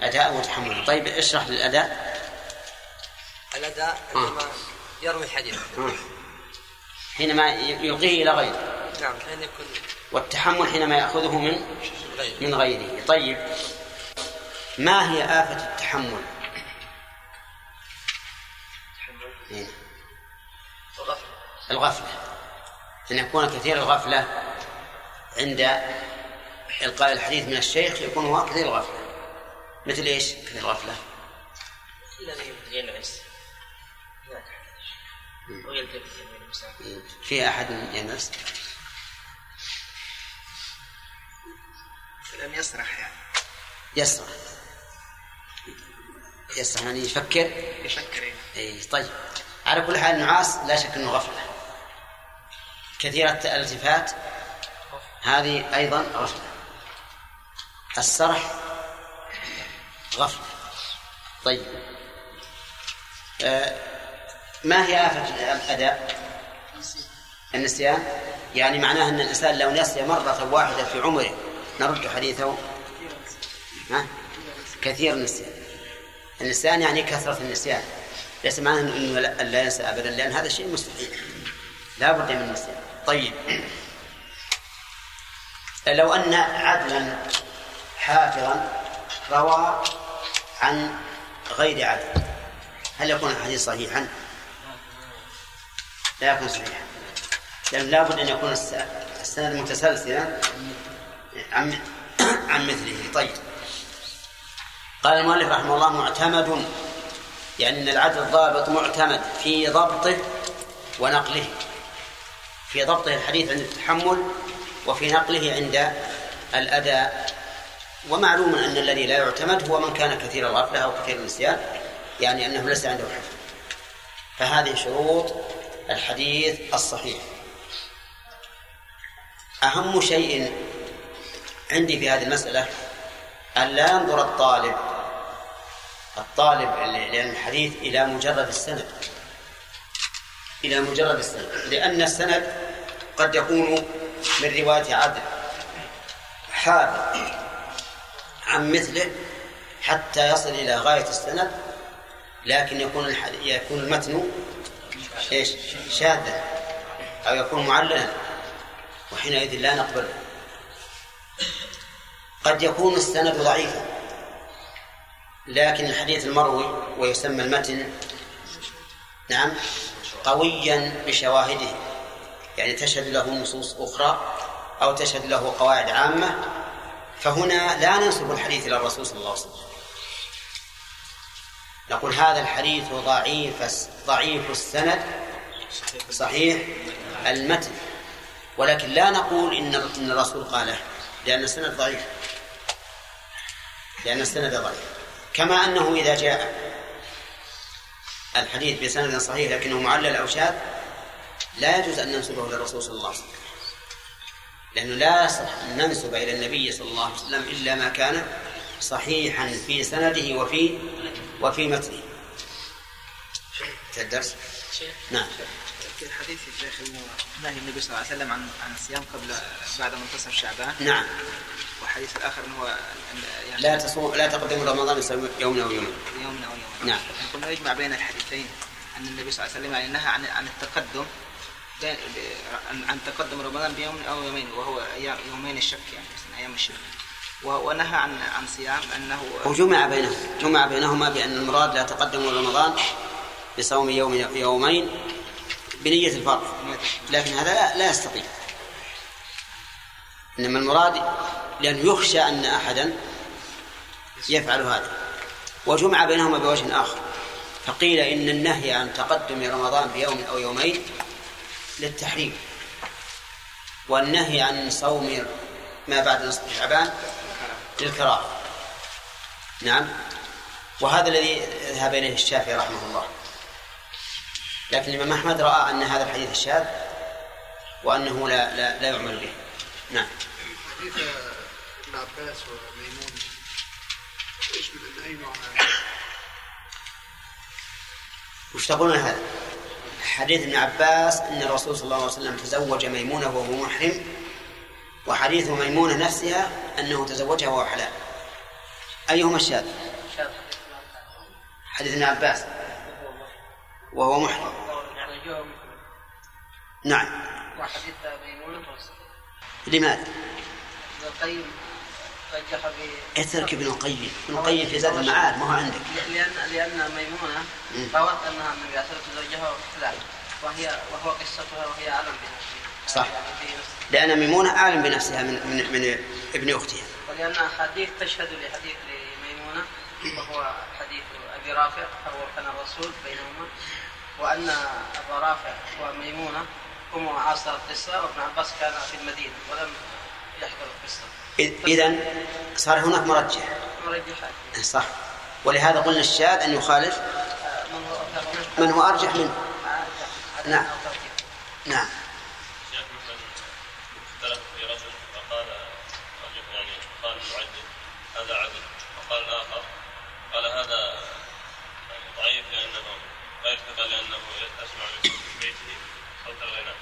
أداء وتحمل طيب اشرح للأداء الأداء. عندما يروي الحديث. ها. حينما يلقيه إلى غيره. نعم كان يكون والتحمل حينما يأخذه من غير من غيره. طيب ما هي آفة التحمل؟ إيه. الغفلة. أن يكون كثير الغفلة عند إلقاء الحديث من الشيخ يكون هو كثير الغفلة. مثل إيش؟ كثير الغفلة. الذي ينعس. في أحد ينس؟ لم يسرح يعني. يسرح. يسرح يعني يفكر. يفكر. اي طيب. على كل حال النعاس لا شك إنه غفلة. كثيرة الالتفات هذه أيضا غفلة. السرح غفلة. طيب. آه ما هي آفة الأداء؟ النسيان. يعني معناه أن الإنسان لو نسي مرة واحدة في عمره نرد حديثه. ها؟ كثير النسيان. النسيان يعني كثرة النسيان. ليس معناه انه لا ينسى ابدا لأن هذا شيء مستحيل. لا بد من النسيان. طيب. لو أن عدلا حافظا روى عن غير عدل هل يكون الحديث صحيحا؟ لا يكون صحيحا. لأن لابد أن يكون الس- السند متسلسلا عن عن مثله. طيب. قال المؤلف رحمه الله معتمد يعني أن العدل الضابط معتمد في ضبطه ونقله في ضبطه الحديث عند التحمل وفي نقله عند الأداء. ومعلوم أن الذي لا يعتمد هو من كان كثير الغفلة أو كثير النسيان يعني أنه ليس عنده حفظ. فهذه شروط الحديث الصحيح. أهم شيء عندي في هذه المسألة أن لا ينظر الطالب الطالب لعلم الحديث إلى مجرد السند. إلى مجرد السند. لأن السند قد يكون من رواية عدل. حافظ عن مثله حتى يصل إلى غاية السند لكن يكون يكون المتن إيش؟ شاذا أو يكون معللا وحينئذ لا نقبله قد يكون السند ضعيفا. لكن الحديث المروي ويسمى المتن نعم قويا بشواهده يعني تشهد له نصوص أخرى أو تشهد له قواعد عامة فهنا لا ننسب الحديث إلى الرسول صلى الله عليه وسلم. نقول هذا الحديث ضعيف ضعيف السند صحيح المتن ولكن لا نقول إن إن الرسول قاله لأن السند ضعيف لأن السند ضعيف. كما أنه إذا جاء الحديث بسند صحيح لكنه معلل أو شاذ لا يجوز أن ننسبه إلى الرسول صلى الله عليه وسلم. لأنه لا يصح أن ننسب إلى النبي صلى الله عليه وسلم إلا ما كان صحيحا في سنده وفي وفي متنه. الدرس؟ نعم. في الحديث يا شيخ إنه نهي النبي صلى الله عليه وسلم عن عن الصيام قبل بعد منتصف شعبان. نعم. والحديث الآخر إنه يعني لا تصوم لا تقدموا رمضان يوم أو يوم يوم أو يوم نعم. قلنا يجمع بين الحديثين أن النبي صلى الله عليه وسلم يعني نهى عن عن التقدم. عن تقدم رمضان بيوم أو يومين وهو يومين الشك يعني أيام الشك. ونهى عن عن صيام أنه وجمع بينهما جمع بينهما بأن المراد لا تقدموا رمضان بصوم يوم يومين بنية الفرض. لكن هذا لا, لا يستطيع. إنما المراد لأنه يخشى أن أحدا يفعل هذا. وجمع بينهما بوجه آخر. فقيل إن النهي عن تقدم رمضان بيوم أو يومين للتحريم. والنهي عن صوم ما بعد نصف شعبان للكراهة. نعم. وهذا الذي ذهب إليه الشافعي رحمه الله. لكن الإمام أحمد رأى أن هذا الحديث الشاذ وأنه لا لا, لا يعمل به. نعم. حديث ابن عباس وميمون. إيش من اي نوع من وش تقولون هذا؟ حديث ابن عباس إن الرسول صلى الله عليه وسلم تزوج ميمونة وهو محرم وحديث ميمونة نفسها أنه تزوجها وهو حلال. أيهما الشاذ؟ شاذ. حديث ابن عباس. وهو محرم. نعم. وحديث ميمونة لماذا؟ ابن القيم رجح ب اترك ابن القيم. ابن القيم في زاد المعاد ما هو عندك. لأن لأن ميمونة. روت أنها النبي عليه الصلاة والسلام تزوجها وحلال وهي وهو قصتها وهي أعلم بنفسها. صح. يعني لأن ميمونة أعلم بنفسها من من, من ابن أختها. ولأن أحاديث تشهد لحديث لميمونة وهو حديث أبي رافع أو كان الرسول بينهما. وأن أبا رافع وميمونة هم عاصر القصة وابن عباس كان في المدينة ولم يحضر القصة. إذا صار هناك مرجح. مرجحات صح. ولهذا قلنا الشاذ أن يخالف آه، من هو أرجح؟ منه. عدد نعم. نعم شيخ مثلا اختلف في رجل فقال رجل يعني قال المعدل هذا عدل وقال الآخر قال هذا يعني ضعيف لأنه غير ثقه لأنه اسمع من بيته صوت الغناء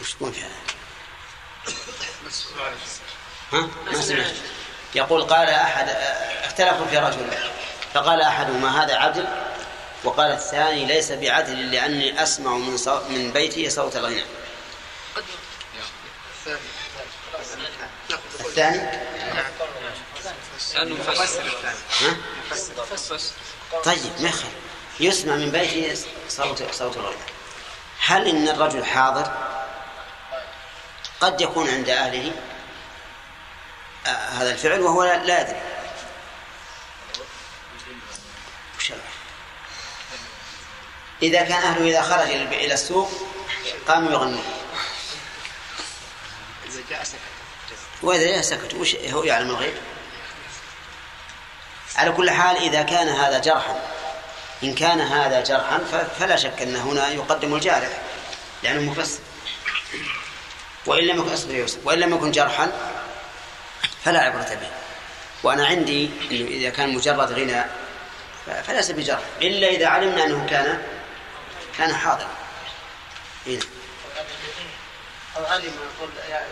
وش تقول في هذا؟ ها؟ ما سمعت. يقول قال أحد اختلفوا في رجل فقال أحدهما هذا عدل؟ وقال الثاني ليس بعدل لأني أسمع من صو... من بيتي صوت الغناء. الثاني؟ لأنه مفسر. ها؟ مفسر. طيب ما يخالف. يسمع من بيته صوت صوت الغناء. هل إن الرجل حاضر؟ قد يكون عند أهله آه هذا الفعل وهو لا, يدري؟ إذا كان أهله إذا خرج إلى إلى السوق قاموا يغنون. إذا جاء سكت. وإذا جاء سكتوا وش هو يعلم الغيب على كل حال إذا كان هذا جرحا إن كان هذا جرحا فلا شك أن هنا يقدم الجارح لأنه مفسر. وإن لم يكن أصبر يا يوسف وإن لم يكن جرحا فلا عبرة به. وأنا عندي إنه إذا كان مجرد غنى فليس بجرح إلا إذا علمنا أنه كان كان حاضرا إيه. أو علم يعني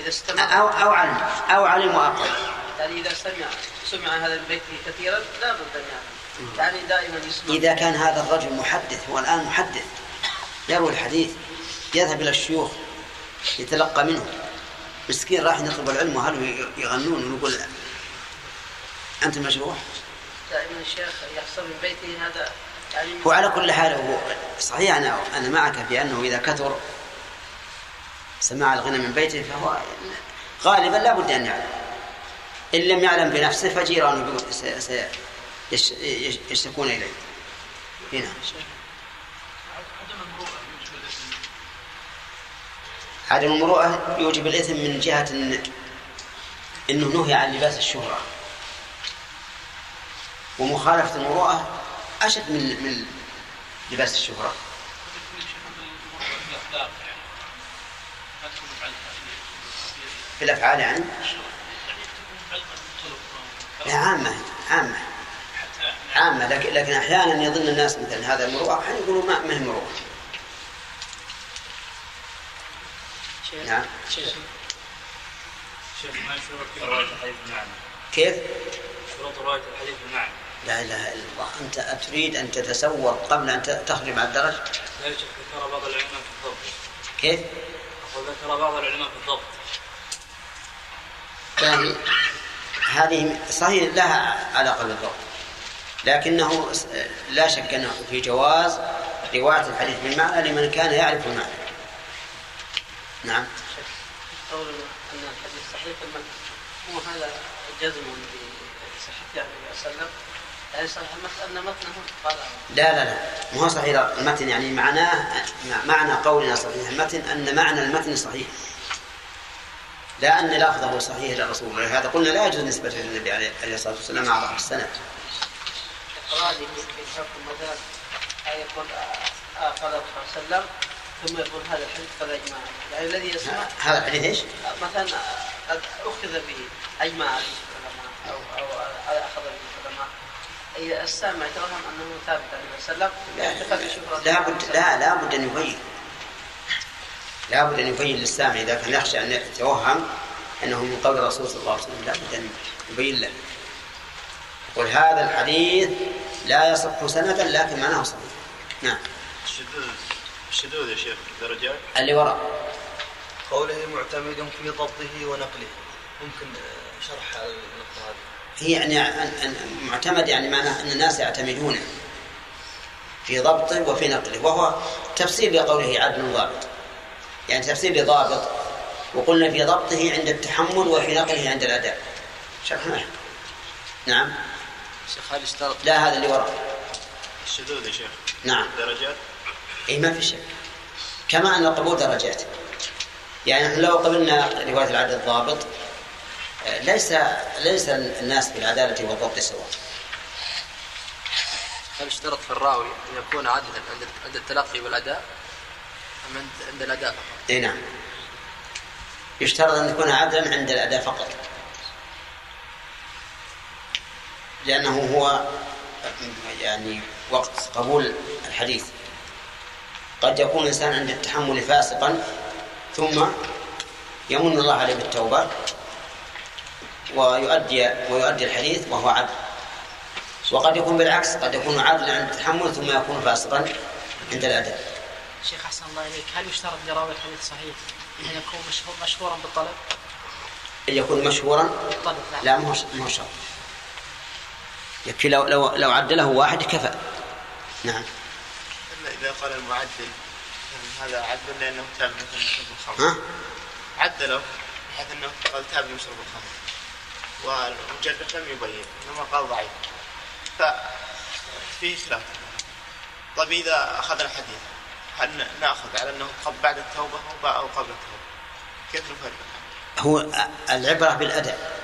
إذا استمع. أو أو علم أو علم وأقل. يعني إذا سمع سمع هذا البيت كثيرا لا بد أن يعلم يعني دائما يسمع. إذا كان هذا الرجل محدث هو الآن محدث يروي الحديث يذهب إلى الشيوخ. يتلقى منهم. مسكين راح يطلب العلم وهل يغنون ويقول أنت مجروح دائما الشيخ يحصل من بيته هذا هو على كل حال هو صحيح أنا أنا معك في أنه إذا كثر سماع الغنى من بيته فهو غالبا لا بد أن يعلم. إن لم يعلم بنفسه فجيرانه بيقول- سي- سي- يش- يش- يشتكون إليه. هنا. عدم المروءة يوجب الإثم من جهة إن إنه نهي عن لباس الشهرة. ومخالفة المروءة أشد من من لباس الشهرة. في الأفعال يعني عامة عامة. عامة لكن, لكن أحيانا يظن الناس مثل هذا المروءة أحيانا يقولوا ما هي مروءة. نعم. شيخ. ما شروط رواية الحديث بالمعنى؟ كيف؟ شروط رواية الحديث بالمعنى. لا إله إلا الله. أنت أتريد أن تتصور قبل أن ت- تخرج مع الدرج؟ لا يا شيخ ذكر بعض العلماء في الضبط. كيف؟ وذكر بعض العلماء في الضبط. يعني هذه صحيح لها علاقة بالضبط لكنه لا شك أنه في جواز رواية الحديث بالمعنى لمن كان يعرف المعنى. نعم. قول أن الحديث صحيح المنع هو هذا جزم بصحة يعني النبي صلى الله عليه وسلم يعني صحيح المتن أن متنه قال. لا لا لا. ما هو صحيح المتن يعني معناه معنى قولنا صحيح المتن أن معنى المتن صحيح. لا أن لفظه صحيح للرسول ولهذا قلنا لا يجوز نسبة للنبي عليه الصلاة والسلام مع ضعف السند إقراري في شرط المذهب أن يقول آه، آه، قال الرسول صلى الله عليه وسلم ثم يقول هذا الحديث قد أجمع يعني الذي يسمع هذا الحديث إيش؟ مثلا قد أخذ به عليه العلماء أو أو أخذ به العلماء. أي السامع يتوهم أنه ثابت عليه وسلم بشهرة لا بد لا لا بد أن يبين. لا بد أن يبين للسامع إذا كان يخشى أن يتوهم أنه من قول الرسول صلى الله عليه وسلم لا بد أن يبين له. يقول هذا الحديث لا يصح سندا لكن معناه صحيح. نعم. الشذوذ يا شيخ درجات. اللي وراء. قوله معتمد في ضبطه ونقله. ممكن آه، شرح النقطة هذه؟ هي يعني معتمد يعني معناه أن الناس يعتمدونه في ضبطه وفي نقله وهو تفسير لقوله عدل ضابط. يعني تفسير لضابط وقلنا في ضبطه عند التحمل وفي نقله عند الأداء. شرحنا نعم. شيخ هل اشترط. لا هذا اللي وراء. الشذوذ يا شيخ. نعم. درجات. اي ما في شك. كما أن القبول درجات. يعني نحن لو قبلنا رواية العدل الضابط آه، ليس ليس الناس في العداله والضبط سواء. هل اشترط في الراوي أن يكون عادلا عند عند التلقي والأداء؟ أم عند الأداء فقط؟ اي نعم. يشترط أن يكون عدلا عند الأداء فقط. لأنه هو يعني وقت قبول الحديث. قد يكون الإنسان عند التحمل فاسقا ثم يمن الله عليه بالتوبة ويؤدي ويؤدي الحديث وهو عدل. وقد يكون بالعكس قد يكون عدلا عند التحمل ثم يكون فاسقا عند الاداء شيخ أحسن الله إليك هل يشترط لراوي الحديث صحيح أن يكون مشهور مشهورا بالطلب؟ أن يكون مشهورا؟ بالطلب لا. ما هو شرط. يكفي لو لو لو عدله واحد كفى. نعم. إذا قال المعدل يعني هذا عدل لأنه تاب مثلا مشرب الخمر. ها؟ عدله بحيث أنه قال تاب مشرب الخمر. والمجرح لم يبين إنما قال ضعيف. ففيه خلاف طيب إذا أخذنا الحديث هل نأخذ على أنه قبل بعد التوبة أو أو قبل التوبة؟ كيف نفرق؟ هو العبرة بالأداء.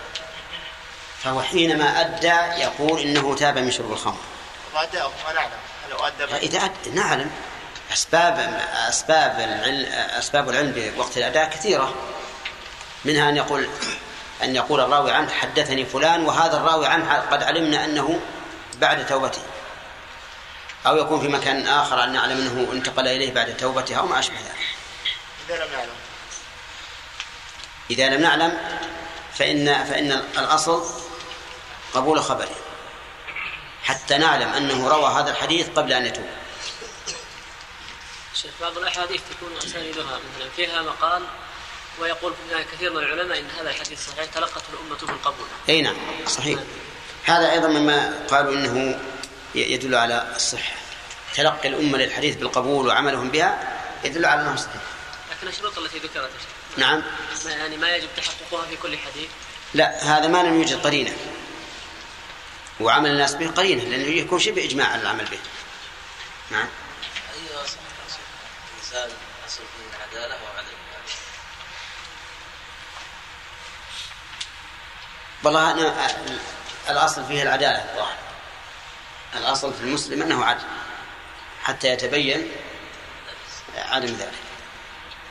فهو حينما أدى يقول إنه تاب من شرب الخمر. وأداؤه ما نعلم. هو أدى بعد إذا أدى نعلم. أسباب أسباب العلم أسباب العلم بوقت الأداء كثيرة. منها أن يقول أن يقول الراوي عنه حدثني فلان وهذا الراوي عنه قد علمنا أنه بعد توبته أو يكون في مكان آخر أن نعلم أنه انتقل إليه بعد توبته أو ما أشبه ذلك. إذا لم نعلم إذا لم نعلم فإن فإن الأصل قبول خبره حتى نعلم أنه روى هذا الحديث قبل أن يتوب. شيخ بعض الأحاديث تكون أسانيدها مثلا. فيها مقال ويقول كثير من العلماء إن هذا الحديث صحيح تلقته الأمة بالقبول. أي نعم صحيح. هذا أيضا مما قالوا إنه ي- يدل على الصحة. تلقي الأمة للحديث بالقبول وعملهم بها يدل على أنه صحيح لكن الشروط التي ذكرت نعم. ما يعني ما يجب تحققها في كل حديث؟ لا هذا ما لم يوجد قرينة. وعمل الناس به قرينة لأنه يكون شبه إجماع على العمل به. نعم. الإنسان أصل فيه العدالة وعدم والله أنا الأصل فيه العدالة الظاهر الأصل في المسلم أنه عدل حتى يتبين عدم ذلك.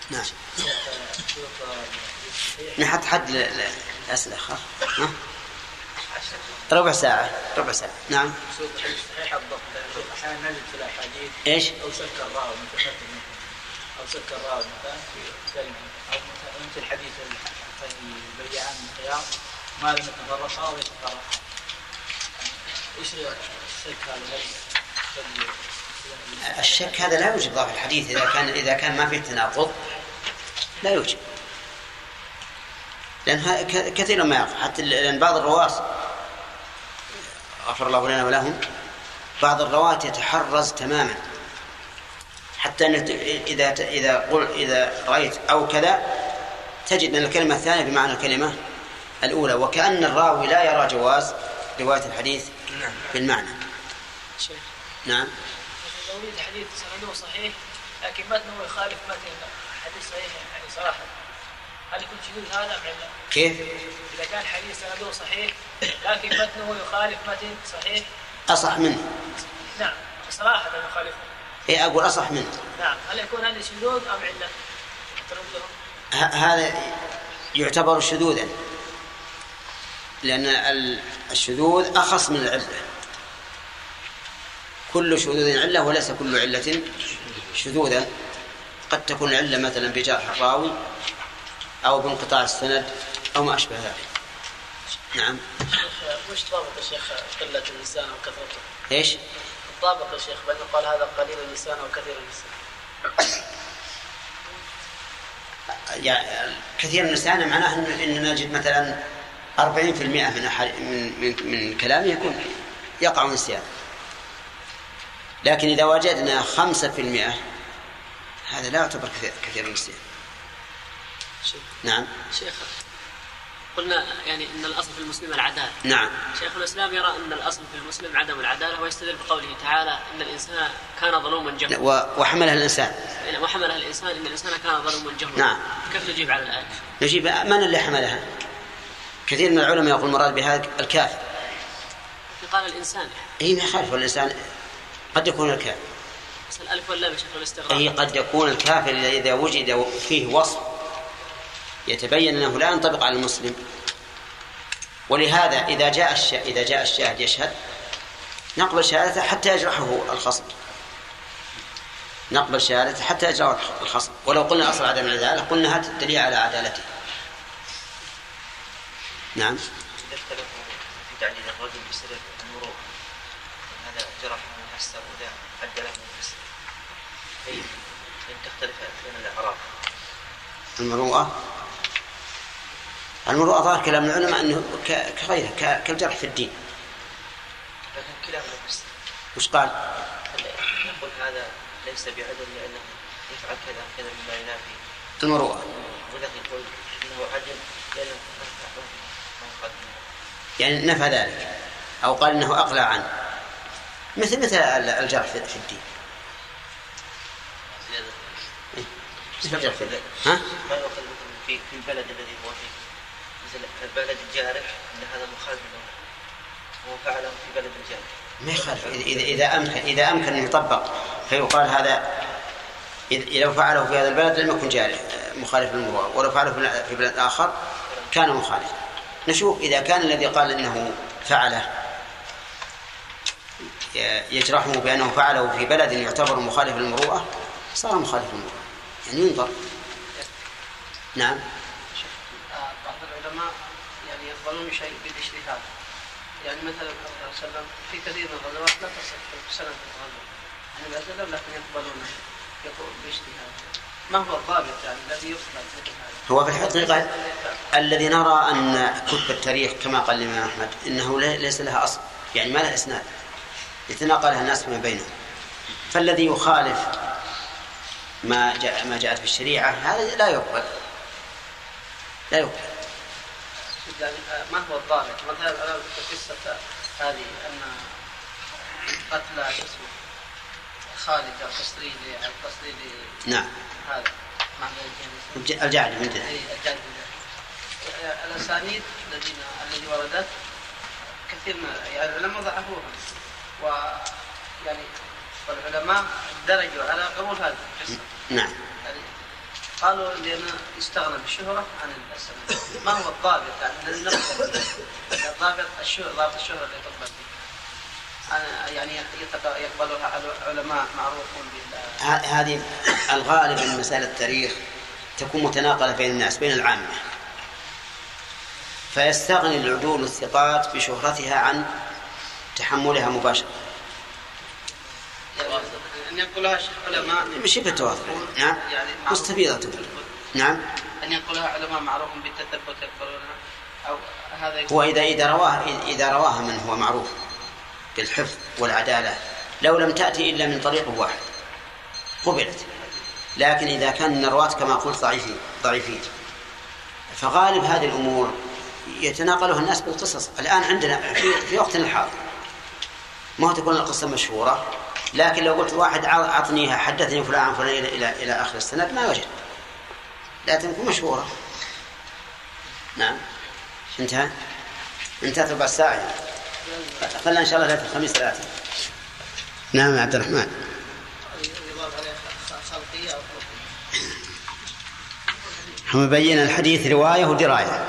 نعم. نحط حد الأسئلة خلاص. ها؟ ربع ساعة. ربع ساعة. نعم. صحيح الضبط أحيانا نجد في الاحاديث إيش؟ أو سك الراوي أو سك الراوي مثلا في كلمه أو مثل مثل حديث البيعان الخيار ما لم يتفرقا أو يتفرقا إيش السك هذا الشك هذا لا يوجب ضعف الحديث. إذا كان إذا كان ما فيه تناقض لا يوجب. لأن كثيرا ما يقع. حتى لأن بعض الرواة غفر الله لنا ولهم. بعض الرواة يتحرز تماما. حتى أن إذا إذا قل إذا رأيت أو كذا تجد أن الكلمة الثانية بمعنى الكلمة الأولى. وكأن الراوي لا يرى جواز رواية الحديث بالمعنى. شيخ. نعم. لو يوجد حديث سنده صحيح لكن متنه يخالف متن حديث صحيح يعني صراحة. هل يكون شذوذ هذا ام عله؟ كيف؟ إذا كان حديث سنده صحيح لكن متنه يخالف متن صحيح. أصح منه. نعم صراحة يخالفه. إيه أقول أصح منه. نعم هل يكون هذا شذوذ أم علة؟ هذا يعتبر شذوذا. لأن ال- الشذوذ أخص من العلة. كل شذوذ علة وليس كل علة شذوذا. قد تكون العلة مثلا بجرح الراوي أو بانقطاع السند أو ما أشبه ذلك. نعم. وش ضابط يا شيخ قلة اللسان أو كثرته؟ إيش؟ الضابط يا شيخ بأن يقال هذا قليل اللسان أو كثير اللسان يعني كثير من النسيان معناه إن نجد مثلا 40% من أحد من من, من كلامه يكون يقع نسيان. لكن إذا وجدنا 5% هذا لا يعتبر كثير, كثير من النسيان. شيخ. نعم. شيخ قلنا يعني إن الأصل في المسلم العدالة. نعم. شيخ الإسلام يرى إن الأصل في المسلم عدم العدالة ويستدل بقوله تعالى إن الإنسان كان ظلوما جهولا و- وحملها الإنسان. وحملها الإنسان إن الإنسان كان ظلوما جهولا نعم. كيف نجيب على الآية؟ نجيب من اللي حملها؟ كثير من العلماء يقول المراد بهذا الكافر. قال الإنسان. اي ما يخالف الإنسان. قد يكون الكافر. بس الألف واللام شيخ الاستغراق أي قد يكون الكافر إذا وجد فيه وصف. يتبين أنه لا ينطبق على المسلم. ولهذا إذا جاء الش... إذا جاء الشاهد يشهد. نقبل شهادته حتى يجرحه الخصم. نقبل شهادته حتى يجرحه الخصم. ولو قلنا أصل عدم العدالة قلنا هات الدليل على عدالته. نعم. تعديل الرجل بسبب المرور هذا جرح مفسر وذا أدى له مفسر طيب إن تختلف الأعراف المروءة؟ المروءة ظاهر كلام العلماء أنه كغيره كالجرح في الدين. لكن مفسر وش قال؟ نقول هذا ليس بعدل لأنه يفعل كذا كذا مما ينافي. المروءة وذاك يقول إنه عدل لأنه يعني نفى ذلك. أو قال أنه أقلع عنه. مثل مثل الجرح في الدين. زيادة. إيه؟ مثل الجرح في الدين. ها؟ ما مثلا في البلد الذي هو فيه؟ البلد الجارح إن هذا مخالف هو فعله في بلد الجارح. ما يخالف. إذا أمكن إذا أمكن أن يطبق فيقال هذا إذا فعله في هذا البلد لم يكن جارح مخالف للمروءة. ولو فعله في- بلد آخر كان مخالفا نشوف إذا كان الذي قال إنه فعله يجرحه بأنه فعله في بلد يعتبر مخالف للمروءة صار مخالف للمروءة. يعني ينظر. نعم. يقبلون شيء بالاجتهاد. يعني مثلا صلى الله عليه وسلم في كثير من الغزوات لا تصح في سنة الغزوة يعني النبي صلى الله عليه وسلم لكن يقبلون يقول باجتهاد ما هو الضابط يعني الذي يقبل هو في الحقيقة الذي نرى أن كتب التاريخ كما قال الإمام أحمد إنه لي- ليس لها أصل. يعني ما لها إسناد. يتناقلها الناس فيما بينهم. فالذي يخالف ما جاء ما جاءت في الشريعة هذا لا يقبل. لا يقبل. يعني آه، ما هو الضابط؟ مثلا أنا في قصة هذه أن قتل شو اسمه خالد القصريلي القصريلي نعم. هذا. الجعلي من دونه أي الجانب ده. آه، الأسانيد الذين الذي وردت كثير من يعني العلماء ضعفوها. و يعني والعلماء درجوا على قبول هذه القصة. نعم. قالوا لأن يستغنى بالشهرة عن السند ما هو الضابط؟ يعني؟ الضابط الشهرة ضابط الشهرة اللي تقبل يعني يقبلها علماء معروفون هذه الغالب من مسائل التاريخ تكون متناقلة بين الناس بين العامة. فيستغني العدول الثقات بشهرتها عن تحملها مباشرة. يعني أن يقولها علماء شبه التواضع نعم. يعني مستفيضة نعم. أن يقولها علماء معروف بالتثبت يقبلونها أو هذا يكون هو إذا إذا رواها إذا رواها من هو معروف بالحفظ والعدالة لو لم تأتي إلا من طريق واحد قبلت. لكن إذا كان الرواة كما قلت ضعيفين ضعيفين. فغالب هذه الأمور يتناقلها الناس بالقصص. الآن عندنا في, في وقتنا الحاضر ما تكون القصة مشهورة؟ لكن لو قلت واحد أعطنيها حدثني فلان عن فلان إلى, إلى, إلى آخر السند ما وجد. لا تكون مشهورة. نعم. انتهى؟ انتهت ربع ساعة خلنا إن شاء الله ليلة الخميس ثلاثة. نعم يا عبد الرحمن. هم بين الحديث رواية ودراية.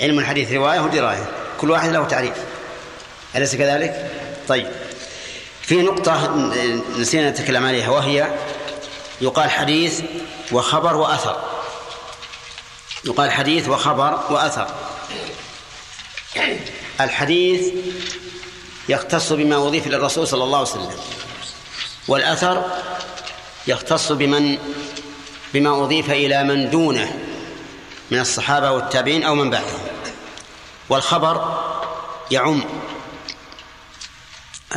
علم الحديث رواية ودراية. كل واحد له تعريف. أليس كذلك؟ طيب. في نقطة نسينا نتكلم عليها وهي يقال حديث وخبر وأثر. يقال حديث وخبر وأثر. الحديث يختص بما أضيف إلى الرسول صلى الله عليه وسلم والأثر يختص بمن بما أضيف إلى من دونه من الصحابة والتابعين أو من بعدهم. والخبر يعم.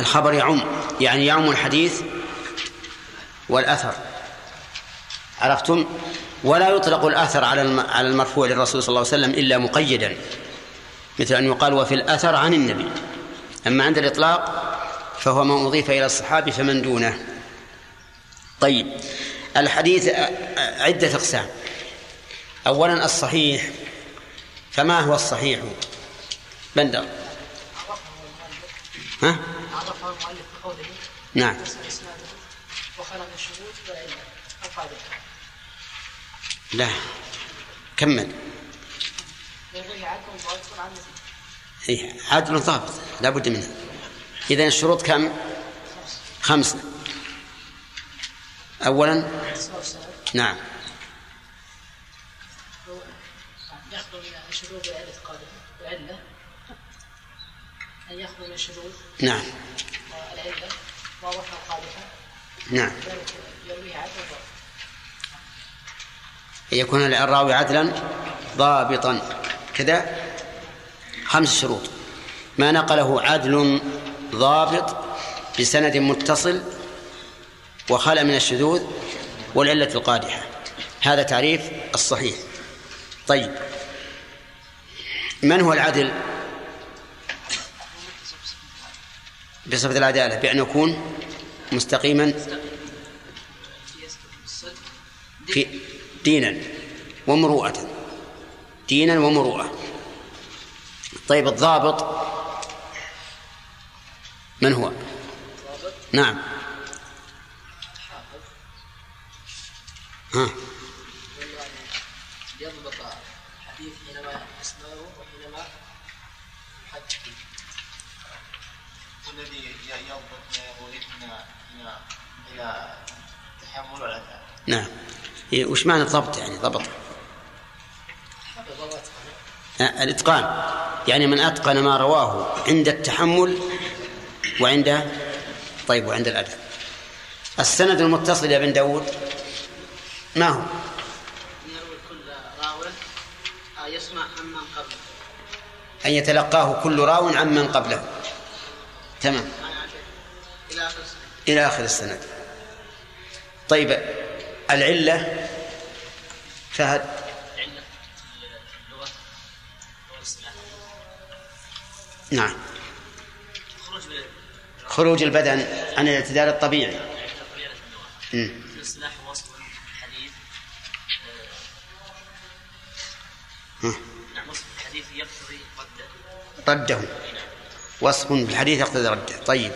الخبر يعم يعني يعم الحديث والأثر. عرفتم؟ ولا يطلق الأثر على على المرفوع للرسول صلى الله عليه وسلم إلا مقيدا مثل أن يقال وفي الأثر عن النبي. أما عند الإطلاق فهو ما أضيف إلى الصحابي فمن دونه. طيب الحديث عدة أقسام. أولا الصحيح فما هو الصحيح؟ بندر. ها؟ عرفه المؤلف بقوله نعم. وخلق الشهود لا. كمل. إيه عدل ضابط لا بد منه. إذا الشروط كم؟ خمسة. أولا؟ نعم. يخلو من أن يخلو من الشذوذ نعم. نعم. يكون الراوي عدلا ضابطا. كذا خمس شروط. ما نقله عدل ضابط بسند متصل وخلى من الشذوذ والعلة القادحة. هذا تعريف الصحيح. طيب. من هو العدل؟ بصفة العدالة بأن يكون مستقيما في دينا ومروءة دينا ومروءة. طيب الضابط من هو؟ نعم ها يضبط الحديث حينما يسمعه وحينما يحدث الذي يضبط ما يقول إلى التحمل والاداء نعم إيه، وش معنى الضبط يعني ضبط؟ الإتقان. يعني من أتقن ما رواه عند التحمل وعند طيب وعند الاداء السند المتصل يا بن داود ما هو؟ يسمع عمن قبله أن يتلقاه كل راو عمن قبله. تمام. إلى آخر السند إلى آخر السند. طيب العلة فهد نعم. خروج البدن عن الاعتدال الطبيعي. رده. وصف الحديث يقتضي رده. طيب.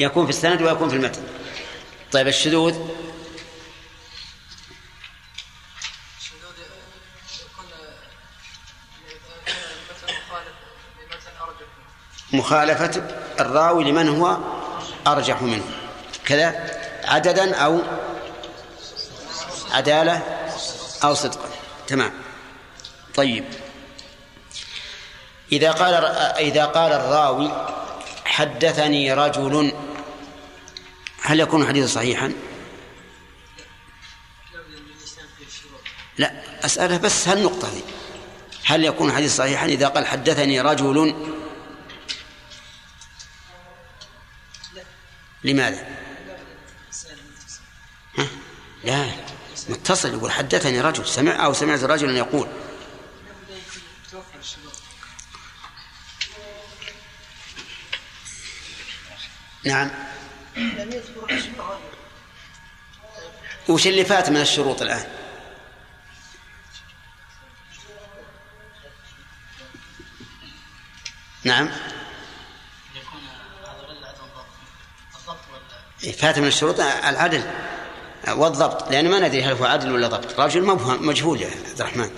يكون في السند ويكون في المتن. طيب الشذوذ مخالفة الراوي لمن هو أرجح منه. كذا عددا أو عدالة أو صدقا. تمام. طيب. إذا قال إذا قال الراوي حدثني رجل هل يكون حديث صحيحا؟ لا أسأله بس هالنقطة هل يكون حديث صحيحا إذا قال حدثني رجل لماذا؟ ها؟ لا متصل يقول حدثني رجل سمع أو سمعت رجلا يقول نعم وش اللي فات من الشروط الآن نعم يكون هذا الرجل عدم ضبط الضبط ولا فات من الشروط العدل والضبط لأن ما ندري هل هو عدل ولا ضبط. رجل مبهم مجهول يا عبد الرحمن.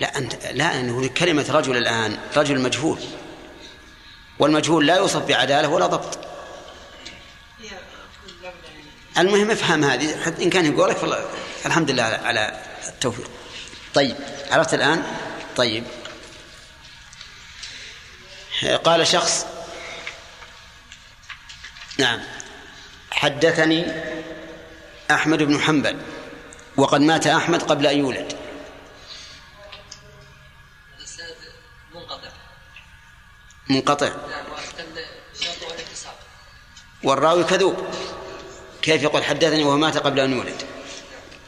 لا أنت لا أنه كلمة رجل الآن رجل مجهول. والمجهول لا يوصف بعدالة ولا ضبط. المهم افهم هذه إن كان يقولك فالله الحمد لله على- على التوفيق. طيب عرفت الآن؟ طيب. قال شخص نعم. حدثني أحمد بن حنبل وقد مات أحمد قبل أن يولد. منقطع. منقطع. نعم والراوي كذوب. كيف يقول حدثني وهو مات قبل أن يولد؟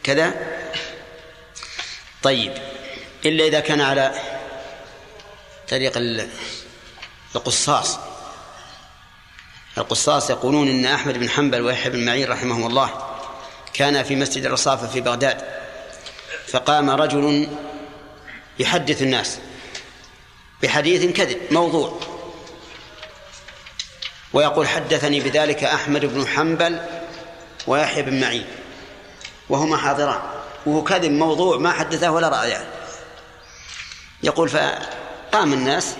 كذا؟ طيب. إلا إذا كان على طريق ال- القصاص. القصاص يقولون إن أحمد بن حنبل ويحيى بن معين رحمهم الله كان في مسجد الرصافة في بغداد فقام رجل يحدث الناس بحديث كذب موضوع ويقول حدثني بذلك أحمد بن حنبل ويحيى بن معين وهما حاضران وهو كذب موضوع ما حدثه ولا رأيه يقول فقام الناس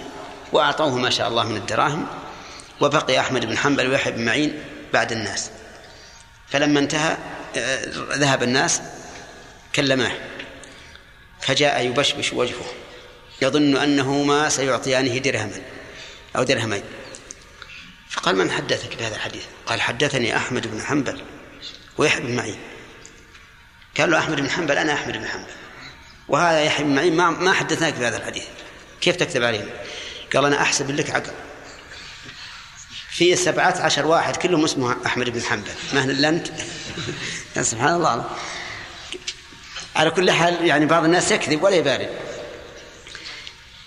وأعطوه ما شاء الله من الدراهم وبقي أحمد بن حنبل ويحيى بن معين بعد الناس. فلما انتهى آه، ذهب الناس كلماه. فجاء يبشبش وجهه. يظن أنهما سيعطيانه درهما أو درهمين. فقال من حدثك بهذا الحديث؟ قال حدثني أحمد بن حنبل ويحيى بن معين. قال له أحمد بن حنبل أنا أحمد بن حنبل. وهذا يحيى بن معين ما, ما حدثناك بهذا الحديث. كيف تكتب عليهم؟ قال أنا أحسب لك عقل. في سبعة عشر واحد كلهم اسمه أحمد بن حنبل. ما هن إلا أنت يا سبحان الله. على كل حال يعني بعض الناس يكذب ولا يبالي.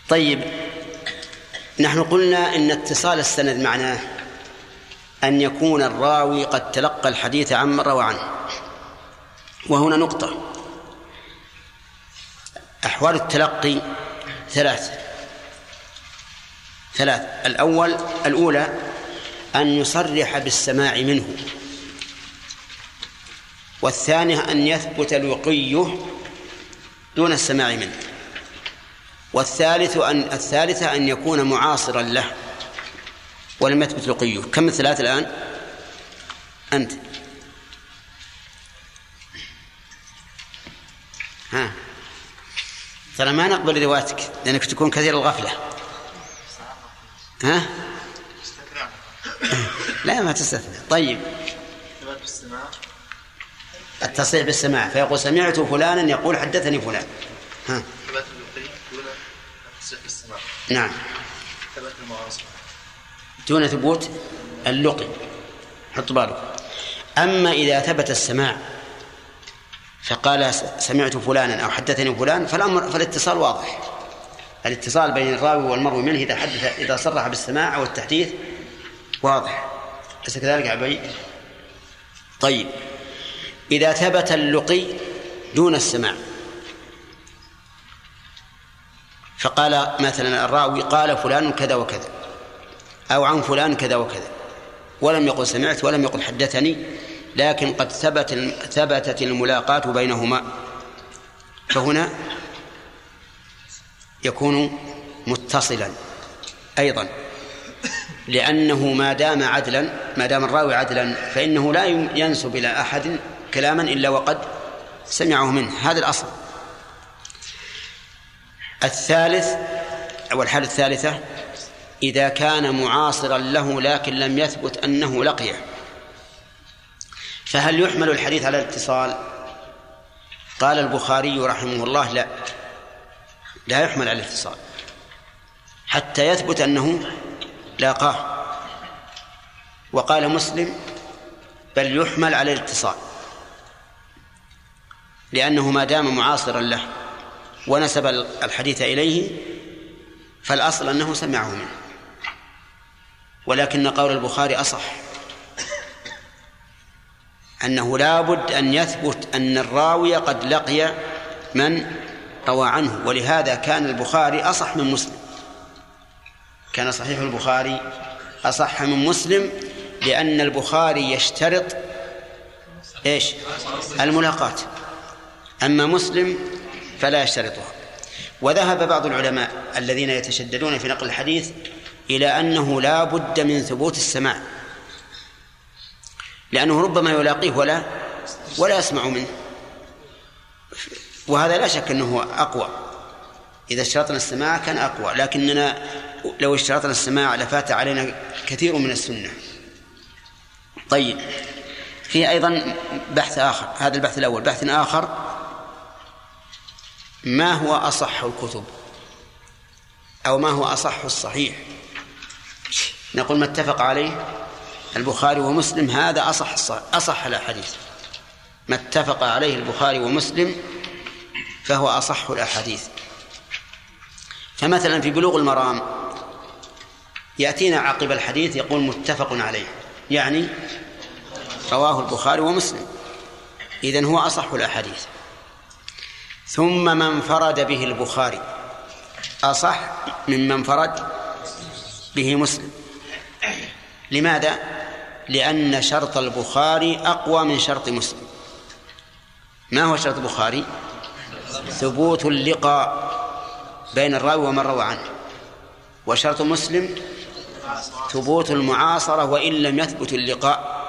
طيب نحن قلنا إن اتصال السند معناه أن يكون الراوي قد تلقى الحديث عن روى عنه وهنا نقطة. أحوال التلقي ثلاث ثلاث. الأول الأولى أن يصرح بالسماع منه. والثانية أن يثبت لقيه دون السماع منه. والثالث أن الثالثة أن يكون معاصرا له ولم يثبت لقيه كم الثلاث الآن؟ أنت. ها. ترى ما نقبل روايتك؟ لأنك تكون كثير الغفلة. ها؟ لا ما تستثنى. طيب. التصريح بالسماع. فيقول سمعت فلانا يقول حدثني فلان. ها. نعم. دون ثبوت اللقي. حط بالك. أما إذا ثبت السماع فقال سمعت فلانا أو حدثني فلان فالأمر فالاتصال واضح. الاتصال بين الراوي والمروي منه إذا حدث إذا صرح بالسماع أو التحديث واضح. أليس كذلك يا عبيد؟ طيب. إذا ثبت اللقي دون السماع فقال مثلا الراوي قال فلان كذا وكذا أو عن فلان كذا وكذا ولم يقل سمعت ولم يقل حدثني لكن قد ثبت ثبتت الملاقاة بينهما. فهنا يكون متصلا أيضا. لأنه ما دام عدلا ما دام الراوي عدلا فإنه لا ينسب إلى أحد كلاما إلا وقد سمعه منه. هذا الأصل. الثالث أو الحالة الثالثة إذا كان معاصرا له لكن لم يثبت أنه لقيه. فهل يحمل الحديث على الاتصال؟ قال البخاري رحمه الله لا. لا يحمل على الاتصال. حتى يثبت أنه لاقاه وقال مسلم بل يحمل على الاتصال لأنه ما دام معاصرا له ونسب الحديث إليه فالأصل أنه سمعه منه. ولكن قول البخاري أصح أنه لا بد أن يثبت أن الراوي قد لقي من روى عنه. ولهذا كان البخاري أصح من مسلم. كان صحيح البخاري أصح من مسلم لأن البخاري يشترط إيش؟ الملاقاة. أما مسلم فلا يشترطها. وذهب بعض العلماء الذين يتشددون في نقل الحديث إلى أنه لا بد من ثبوت السماع. لأنه ربما يلاقيه ولا ولا يسمع منه. وهذا لا شك أنه أقوى. إذا اشترطنا السماع كان أقوى. لكننا لو اشترطنا السماع لفات علينا كثير من السنة. طيب في أيضا بحث آخر هذا البحث الأول. بحث آخر ما هو أصح الكتب؟ أو ما هو أصح الصحيح؟ نقول ما اتفق عليه البخاري ومسلم هذا أصح أصح الأحاديث. ما اتفق عليه البخاري ومسلم فهو أصح الأحاديث. فمثلا في بلوغ المرام يأتينا عقب الحديث يقول متفق عليه يعني رواه البخاري ومسلم. إذن هو أصح الأحاديث. ثم من انفرد به البخاري أصح ممن انفرد به مسلم. لماذا؟ لأن شرط البخاري أقوى من شرط مسلم. ما هو شرط البخاري؟ ثبوت اللقاء بين الراوي ومن روى عنه. وشرط مسلم ثبوت المعاصرة وإن لم يثبت اللقاء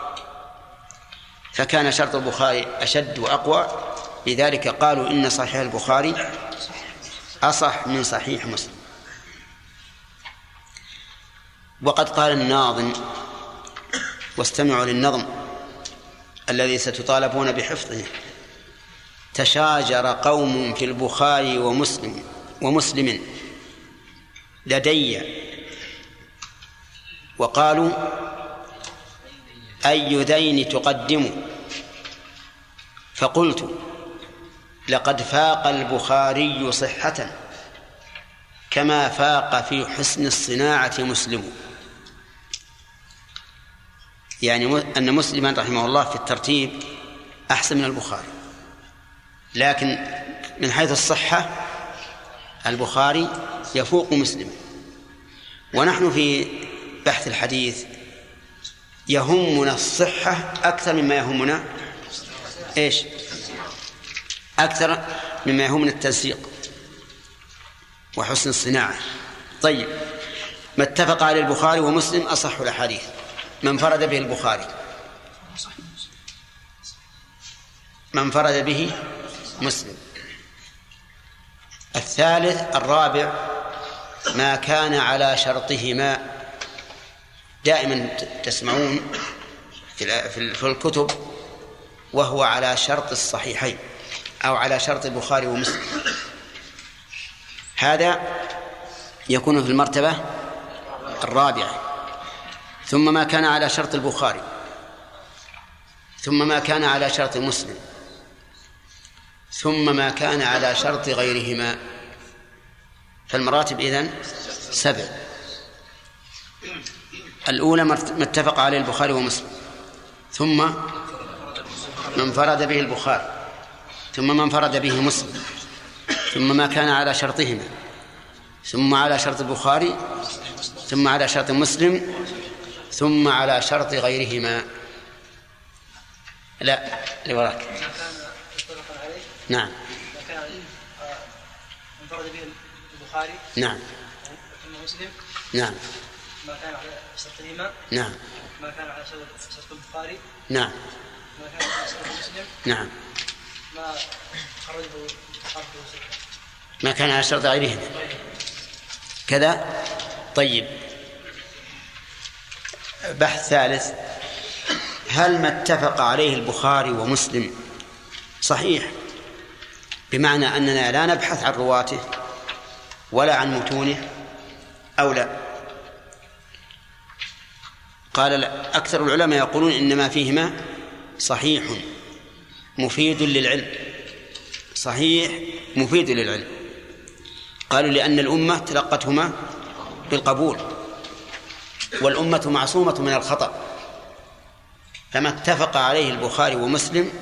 فكان شرط البخاري أشد وأقوى. لذلك قالوا إن صحيح البخاري أصح من صحيح مسلم. وقد قال الناظم واستمعوا للنظم الذي ستطالبون بحفظه. تشاجر قوم في البخاري ومسلم ومسلم لدي وقالوا أي ذين تقدم؟ فقلت لقد فاق البخاري صحة كما فاق في حسن الصناعة مسلم. يعني أن مسلما رحمه الله في الترتيب أحسن من البخاري. لكن من حيث الصحة البخاري يفوق مسلم. ونحن في بحث الحديث يهمنا الصحة أكثر مما يهمنا إيش؟ أكثر مما يهمنا التنسيق وحسن الصناعة. طيب ما اتفق عليه البخاري ومسلم أصح الأحاديث. من فرد به البخاري. من فرد به مسلم. الثالث الرابع ما كان على شرطهما دائما تسمعون في الكتب وهو على شرط الصحيحين أو على شرط البخاري ومسلم. هذا يكون في المرتبة الرابعة. ثم ما كان على شرط البخاري. ثم ما كان على شرط مسلم. ثم ما كان على شرط غيرهما. فالمراتب إذن سبع. الأولى ما اتفق عليه البخاري ومسلم. ثم من انفرد به البخاري. ثم من انفرد به مسلم. ثم ما كان على شرطهما. ثم على شرط البخاري. ثم على شرط مسلم. ثم على شرط غيرهما. لا اللي وراك. نعم. انفرد به البخاري نعم. ثم مسلم نعم. ما كان على شرطهما نعم. ما كان على شرط البخاري. نعم. ما كان على شرط مسلم. نعم. ما خرجه خرجه ما كان على شرط غيرهما كذا؟ طيب. بحث ثالث. هل ما اتفق عليه البخاري ومسلم صحيح بمعنى أننا لا نبحث عن رواته ولا عن متونه أو لا؟ قال أكثر العلماء يقولون إنما فيهما صحيح مفيد للعلم. صحيح مفيد للعلم. قالوا لأن الأمة تلقتهما بالقبول والأمة معصومة من الخطأ. فما اتفق عليه البخاري ومسلم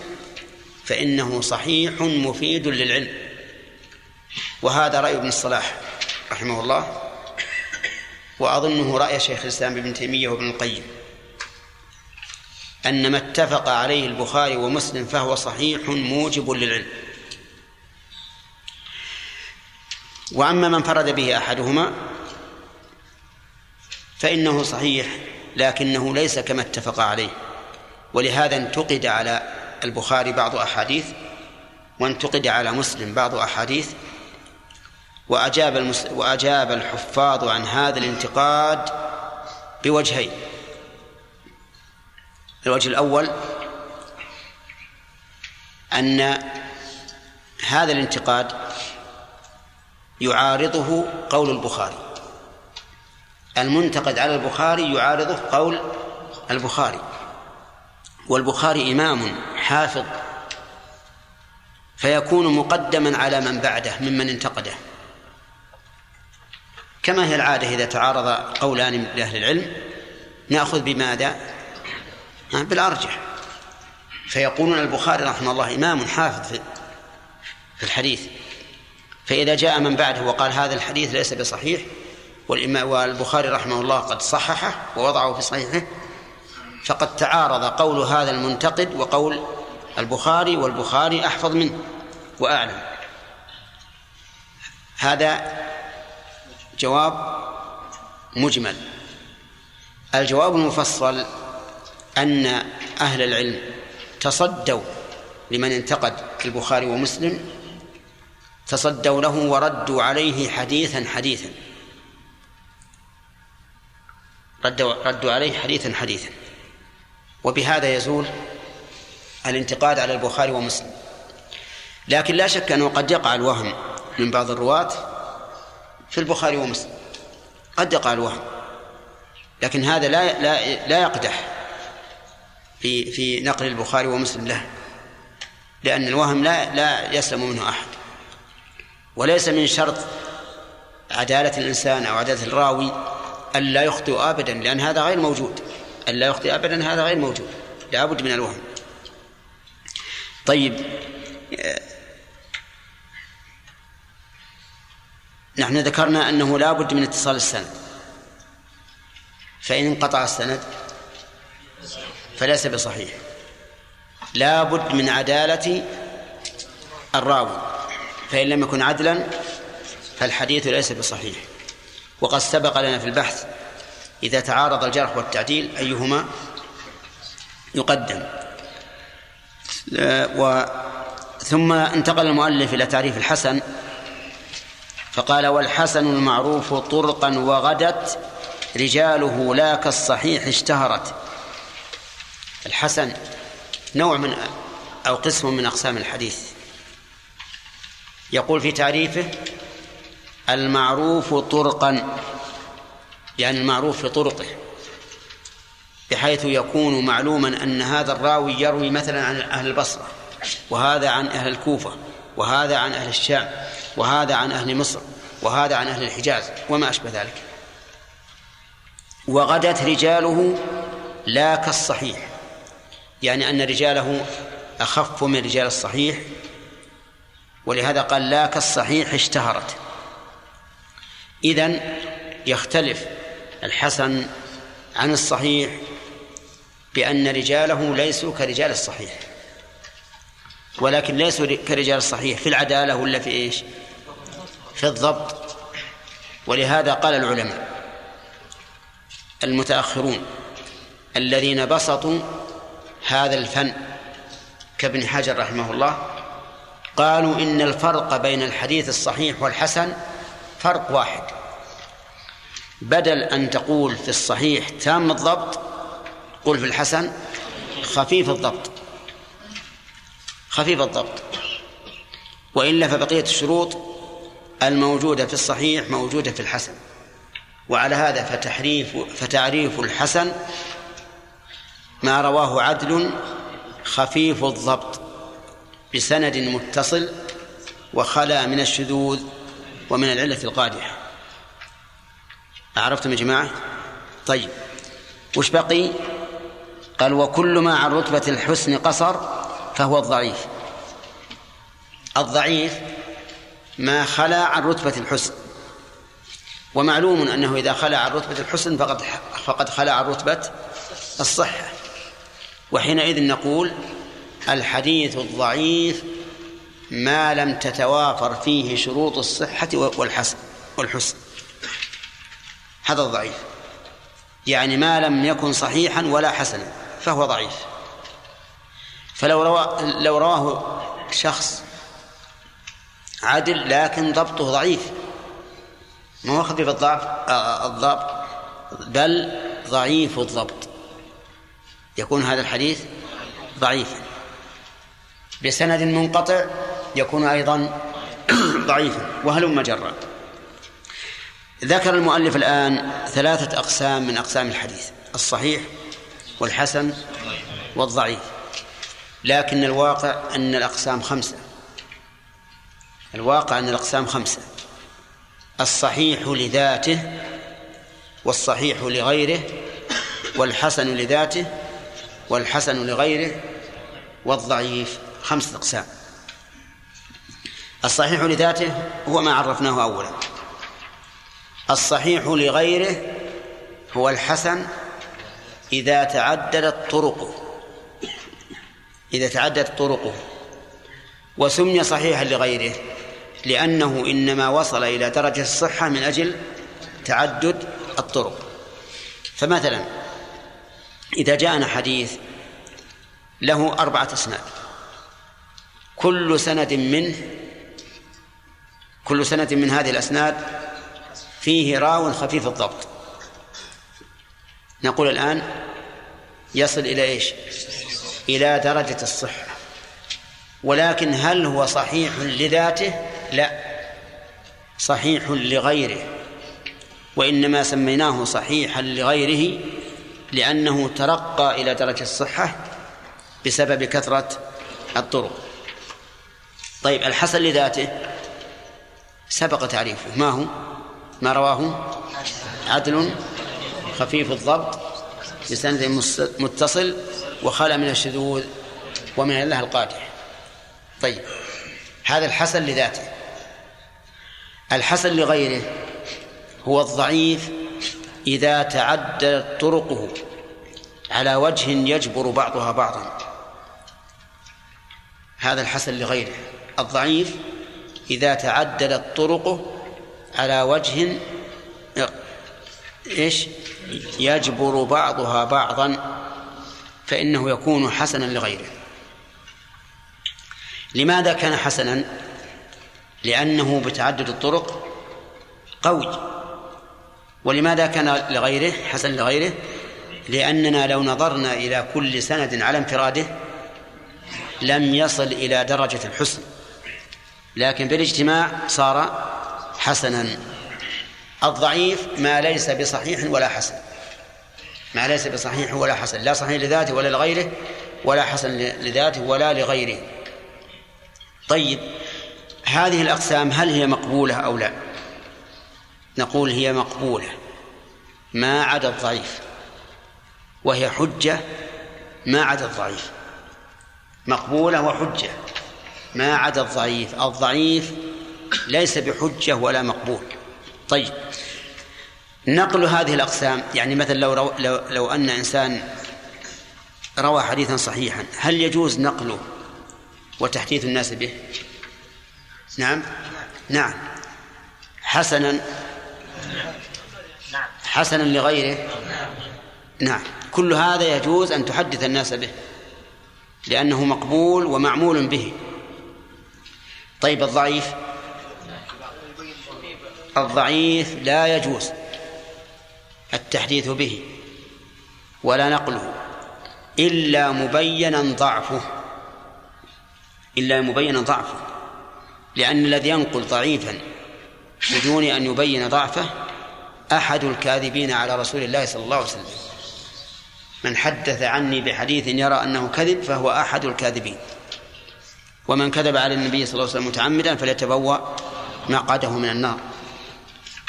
فإنه صحيح مفيد للعلم. وهذا رأي ابن الصلاح رحمه الله. وأظنه رأي شيخ الإسلام ابن تيمية وابن القيم أن ما اتفق عليه البخاري ومسلم فهو صحيح موجب للعلم. وأما من فرد به أحدهما فإنه صحيح لكنه ليس كما اتفق عليه. ولهذا انتقد على البخاري بعض أحاديث وانتقد على مسلم بعض أحاديث وأجاب المس... وأجاب الحفاظ عن هذا الانتقاد بوجهين. الوجه الأول أن هذا الانتقاد يعارضه قول البخاري. المنتقد على البخاري يعارضه قول البخاري. والبخاري إمام حافظ فيكون مقدما على من بعده ممن انتقده. كما هي العادة إذا تعارض قولان لأهل العلم نأخذ بماذا؟ بالأرجح فيقولون البخاري رحمه الله إمام حافظ في الحديث فإذا جاء من بعده وقال هذا الحديث ليس بصحيح والبخاري رحمه الله قد صححه ووضعه في صحيحه فقد تعارض قول هذا المنتقد وقول البخاري والبخاري أحفظ منه وأعلم هذا جواب مجمل. الجواب المفصل أن أهل العلم تصدوا لمن انتقد البخاري ومسلم تصدوا له وردوا عليه حديثا حديثا. ردوا, ردوا عليه حديثا حديثا. وبهذا يزول الانتقاد على البخاري ومسلم. لكن لا شك أنه قد يقع الوهم من بعض الرواة في البخاري ومسلم. قد يقع الوهم لكن هذا لا لا لا يقدح في في نقل البخاري ومسلم له. لأن الوهم لا لا يسلم منه أحد. وليس من شرط عدالة الإنسان أو عدالة الراوي ألا يخطئ أبدا لأن هذا غير موجود. ألا يخطئ أبدا هذا غير موجود. لابد من الوهم. طيب نحن ذكرنا أنه لا بد من اتصال السند. فإن انقطع السند فليس بصحيح. لا بد من عدالة الراوي. فإن لم يكن عدلا فالحديث ليس بصحيح. وقد سبق لنا في البحث إذا تعارض الجرح والتعديل أيهما يقدم. و ثم انتقل المؤلف إلى تعريف الحسن فقال والحسن المعروف طرقا وغدت رجاله لا كالصحيح اشتهرت. الحسن نوع من أو قسم من أقسام الحديث. يقول في تعريفه المعروف طرقا يعني المعروف في طرقه بحيث يكون معلوما أن هذا الراوي يروي مثلا عن أهل البصرة وهذا عن أهل الكوفة. وهذا عن أهل الشام وهذا عن أهل مصر وهذا عن أهل الحجاز وما أشبه ذلك. وغدت رجاله لا كالصحيح يعني أن رجاله أخف من رجال الصحيح ولهذا قال لا كالصحيح اشتهرت. إذن يختلف الحسن عن الصحيح بأن رجاله ليسوا كرجال الصحيح. ولكن ليسوا كرجال الصحيح في العدالة ولا في إيش؟ في الضبط. ولهذا قال العلماء المتأخرون الذين بسطوا هذا الفن كابن حجر رحمه الله قالوا إن الفرق بين الحديث الصحيح والحسن فرق واحد. بدل أن تقول في الصحيح تام الضبط قل في الحسن خفيف الضبط. خفيف الضبط. وإلا فبقية الشروط الموجودة في الصحيح موجودة في الحسن. وعلى هذا فتحريف فتعريف الحسن ما رواه عدل خفيف الضبط بسند متصل وخلا من الشذوذ ومن العلة القادحة. عرفتم يا جماعة؟ طيب وش بقي؟ قال وكل ما عن رتبة الحسن قصر فهو الضعيف. الضعيف ما خلا عن رتبة الحسن. ومعلوم أنه إذا خلا عن رتبة الحسن فقد فقد خلا عن رتبة الصحة. وحينئذ نقول الحديث الضعيف ما لم تتوافر فيه شروط الصحة والحسن والحسن. هذا الضعيف. يعني ما لم يكن صحيحا ولا حسنا فهو ضعيف. فلو روى لو رواه شخص عدل لكن ضبطه ضعيف. ما هو خفيف الضعف؟ الضبط. بل ضعيف الضبط. يكون هذا الحديث ضعيفا. بسند منقطع يكون أيضا ضعيفا. وهلم جرا ذكر المؤلف الآن ثلاثة أقسام من أقسام الحديث الصحيح والحسن والضعيف. لكن الواقع أن الأقسام خمسة. الواقع أن الأقسام خمسة. الصحيح لذاته والصحيح لغيره والحسن لذاته والحسن لغيره والضعيف. خمسة أقسام. الصحيح لذاته هو ما عرفناه أولا. الصحيح لغيره هو الحسن إذا تعددت طرقه. إذا تعددت طرقه وسمي صحيحا لغيره لأنه إنما وصل إلى درجة الصحة من أجل تعدد الطرق. فمثلا إذا جاءنا حديث له أربعة أسناد كل سند منه كل سند من هذه الأسناد فيه راو خفيف الضبط. نقول الآن يصل إلى إيش؟ إلى درجة الصحة. ولكن هل هو صحيح لذاته؟ لا. صحيح لغيره. وإنما سميناه صحيحا لغيره لأنه ترقى إلى درجة الصحة بسبب كثرة الطرق. طيب الحسن لذاته؟ سبق تعريفه. ما هو؟ ما رواه؟ عدل خفيف الضبط بسند متصل. وخلى من الشذوذ ومن الله القادح. طيب. هذا الحسن لذاته. الحسن لغيره هو الضعيف إذا تعددت طرقه على وجه يجبر بعضها بعضا. هذا الحسن لغيره. الضعيف إذا تعددت طرقه على وجه إيش؟ يجبر بعضها بعضا. فإنه يكون حسنا لغيره. لماذا كان حسنا؟ لأنه بتعدد الطرق قوي. ولماذا كان لغيره؟ حسن لغيره؟ لأننا لو نظرنا إلى كل سند على انفراده لم يصل إلى درجة الحسن. لكن بالاجتماع صار حسنا. الضعيف ما ليس بصحيح ولا حسن. ما ليس بصحيح ولا حسن لا صحيح لذاته ولا لغيره ولا حسن لذاته ولا لغيره. طيب هذه الأقسام هل هي مقبولة أو لا؟ نقول هي مقبولة ما عدا الضعيف وهي حجة ما عدا الضعيف. مقبولة وحجة ما عدا الضعيف الضعيف ليس بحجة ولا مقبول. طيب نقل هذه الأقسام. يعني مثلا لو, رو لو, لو أن إنسان روى حديثا صحيحا هل يجوز نقله وتحديث الناس به؟ نعم؟ نعم. حسنا. حسنا لغيره؟ نعم. كل هذا يجوز أن تحدث الناس به لأنه مقبول ومعمول به. طيب الضعيف؟ الضعيف لا يجوز. التحديث به ولا نقله إلا مبينا ضعفه إلا مبينا ضعفه لأن الذي ينقل ضعيفا بدون أن يبين ضعفه أحد الكاذبين على رسول الله صلى الله عليه وسلم. من حدث عني بحديث يرى أنه كذب فهو أحد الكاذبين. ومن كذب على النبي صلى الله عليه وسلم متعمدا فليتبوأ مقعده من النار.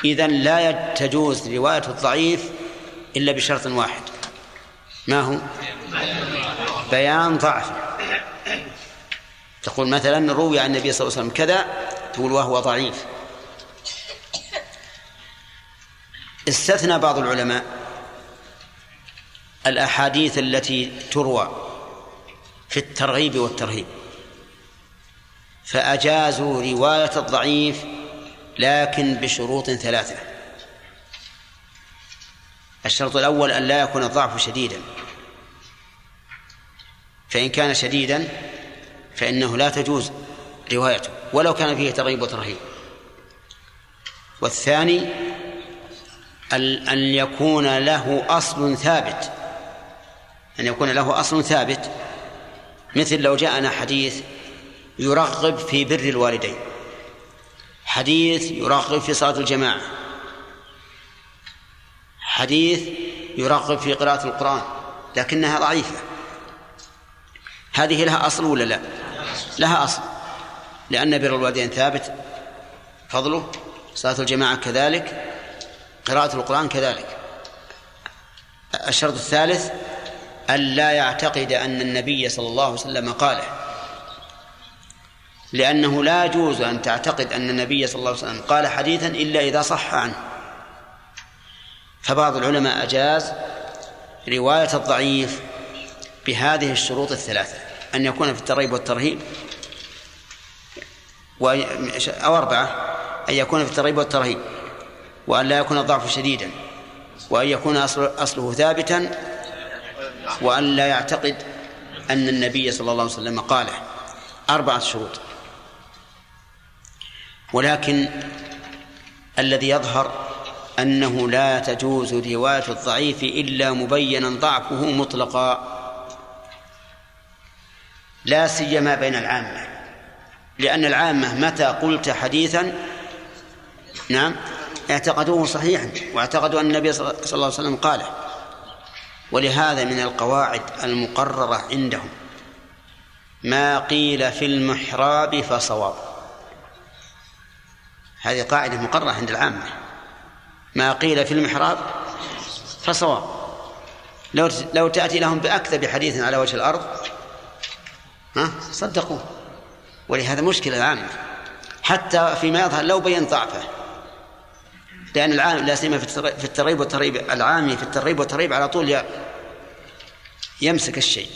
إذا لا تجوز رواية الضعيف إلا بشرط واحد. ما هو؟ بيان ضعف. تقول مثلا روي عن النبي صلى الله عليه وسلم كذا تقول وهو ضعيف. استثنى بعض العلماء الأحاديث التي تروى في الترغيب والترهيب فأجازوا رواية الضعيف لكن بشروط ثلاثة. الشرط الأول أن لا يكون الضعف شديدا. فإن كان شديدا فإنه لا تجوز روايته ولو كان فيه ترغيب وترهيب. والثاني أن يكون له أصل ثابت. أن يكون له أصل ثابت مثل لو جاءنا حديث يرغب في بر الوالدين. حديث يرغب في صلاة الجماعة. حديث يرغب في قراءة القرآن لكنها ضعيفة. هذه لها أصل ولا لا؟ لها أصل. لأن بر الوالدين ثابت فضله صلاة الجماعة كذلك قراءة القرآن كذلك. الشرط الثالث ألا يعتقد أن النبي صلى الله عليه وسلم قاله. لأنه لا يجوز أن تعتقد أن النبي صلى الله عليه وسلم قال حديثا إلا إذا صح عنه. فبعض العلماء أجاز رواية الضعيف بهذه الشروط الثلاثة. أن يكون في الترغيب والترهيب أو أربعة. أن يكون في الترغيب والترهيب وأن لا يكون الضعف شديدا وأن يكون أصله ثابتا وأن لا يعتقد أن النبي صلى الله عليه وسلم قاله. أربعة شروط. ولكن الذي يظهر أنه لا تجوز رواية الضعيف إلا مبينا ضعفه مطلقا. لا سيما بين العامة لأن العامة متى قلت حديثا نعم اعتقدوه صحيحا واعتقدوا أن النبي صلى الله عليه وسلم قاله. ولهذا من القواعد المقررة عندهم ما قيل في المحراب فصواب. هذه قاعدة مقررة عند العامة. ما قيل في المحراب فصواب. لو لو تأتي لهم بأكذب حديث على وجه الأرض ها صدقوه ولهذا مشكلة العامة. حتى فيما يظهر لو بين ضعفه. لأن العام لا سيما في الترغيب والترهيب. العامي في الترغيب والترهيب على طول يمسك الشيء.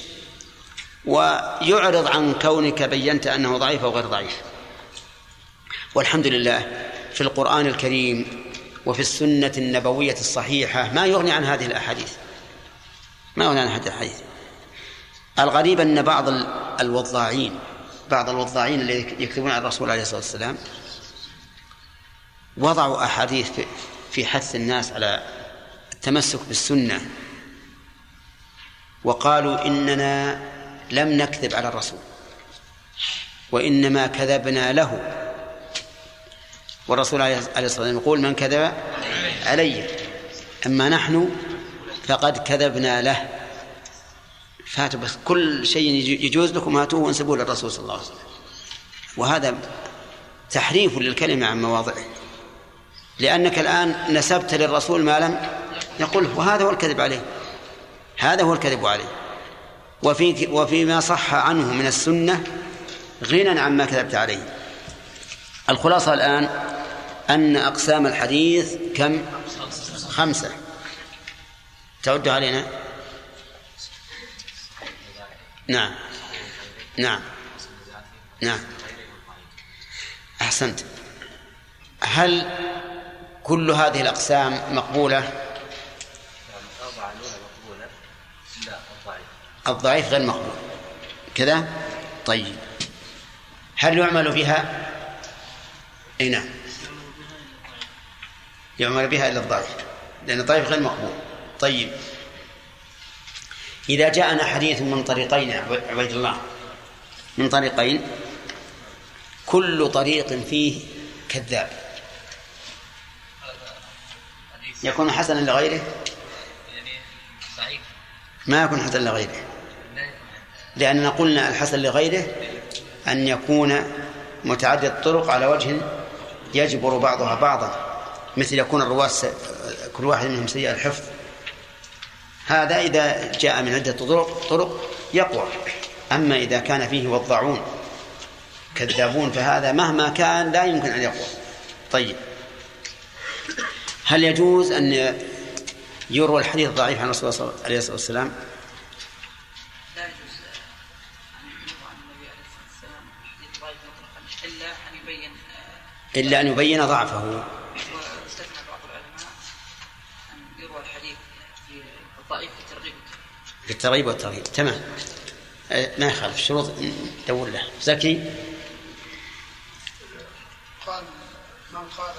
ويعرض عن كونك بينت أنه ضعيف أو غير ضعيف. والحمد لله في القرآن الكريم وفي السنة النبوية الصحيحة ما يغني عن هذه الأحاديث. ما يغني عن هذه الأحاديث. الغريب أن بعض الوضاعين بعض الوضاعين الذين يكتبون عن الرسول عليه الصلاة والسلام وضعوا أحاديث في حث الناس على التمسك بالسنة وقالوا إننا لم نكذب على الرسول وإنما كذبنا له والرسول عليه الصلاة والسلام يقول من كذب علي أما نحن فقد كذبنا له. فاتوا بس كل شيء يجوز لكم هاتوه وانسبوه للرسول صلى الله عليه وسلم. وهذا تحريف للكلمة عن مواضعه. لأنك الآن نسبت للرسول ما لم يقله وهذا هو الكذب عليه. هذا هو الكذب عليه. وفي وفيما صح عنه من السنة غنى عما كذبت عليه. الخلاصة الآن أن أقسام الحديث كم؟ خمسة. تعد علينا؟ نعم. نعم. نعم. أحسنت. هل كل هذه الأقسام مقبولة؟ الضعيف غير مقبول. كذا؟ طيب. هل يعمل بها؟ إي نعم. يعمل بها إلا الضعيف. لأن الضعيف غير مقبول. طيب. إذا جاءنا حديث من طريقين عبيد الله. من طريقين. كل طريق فيه كذاب. يكون حسنا لغيره؟ ما يكون حسنا لغيره. لأننا قلنا الحسن لغيره أن يكون متعدد الطرق على وجه يجبر بعضها بعضا مثل يكون الرواة س- كل واحد منهم سيء الحفظ. هذا إذا جاء من عدة طرق طرق يقوى. أما إذا كان فيه وضعون كذابون فهذا مهما كان لا يمكن أن يقوى. طيب. هل يجوز أن يروى الحديث الضعيف عن رسول الله صلى الله عليه والسلام إلا أن يبين ضعفه. واستثنى بعض العلماء أن يروى الحديث في الضعيف في ترغيب بالترغيب والترهيب تمام. أه، ما يخالف. الشروط ندور له. زكي؟ قال من قال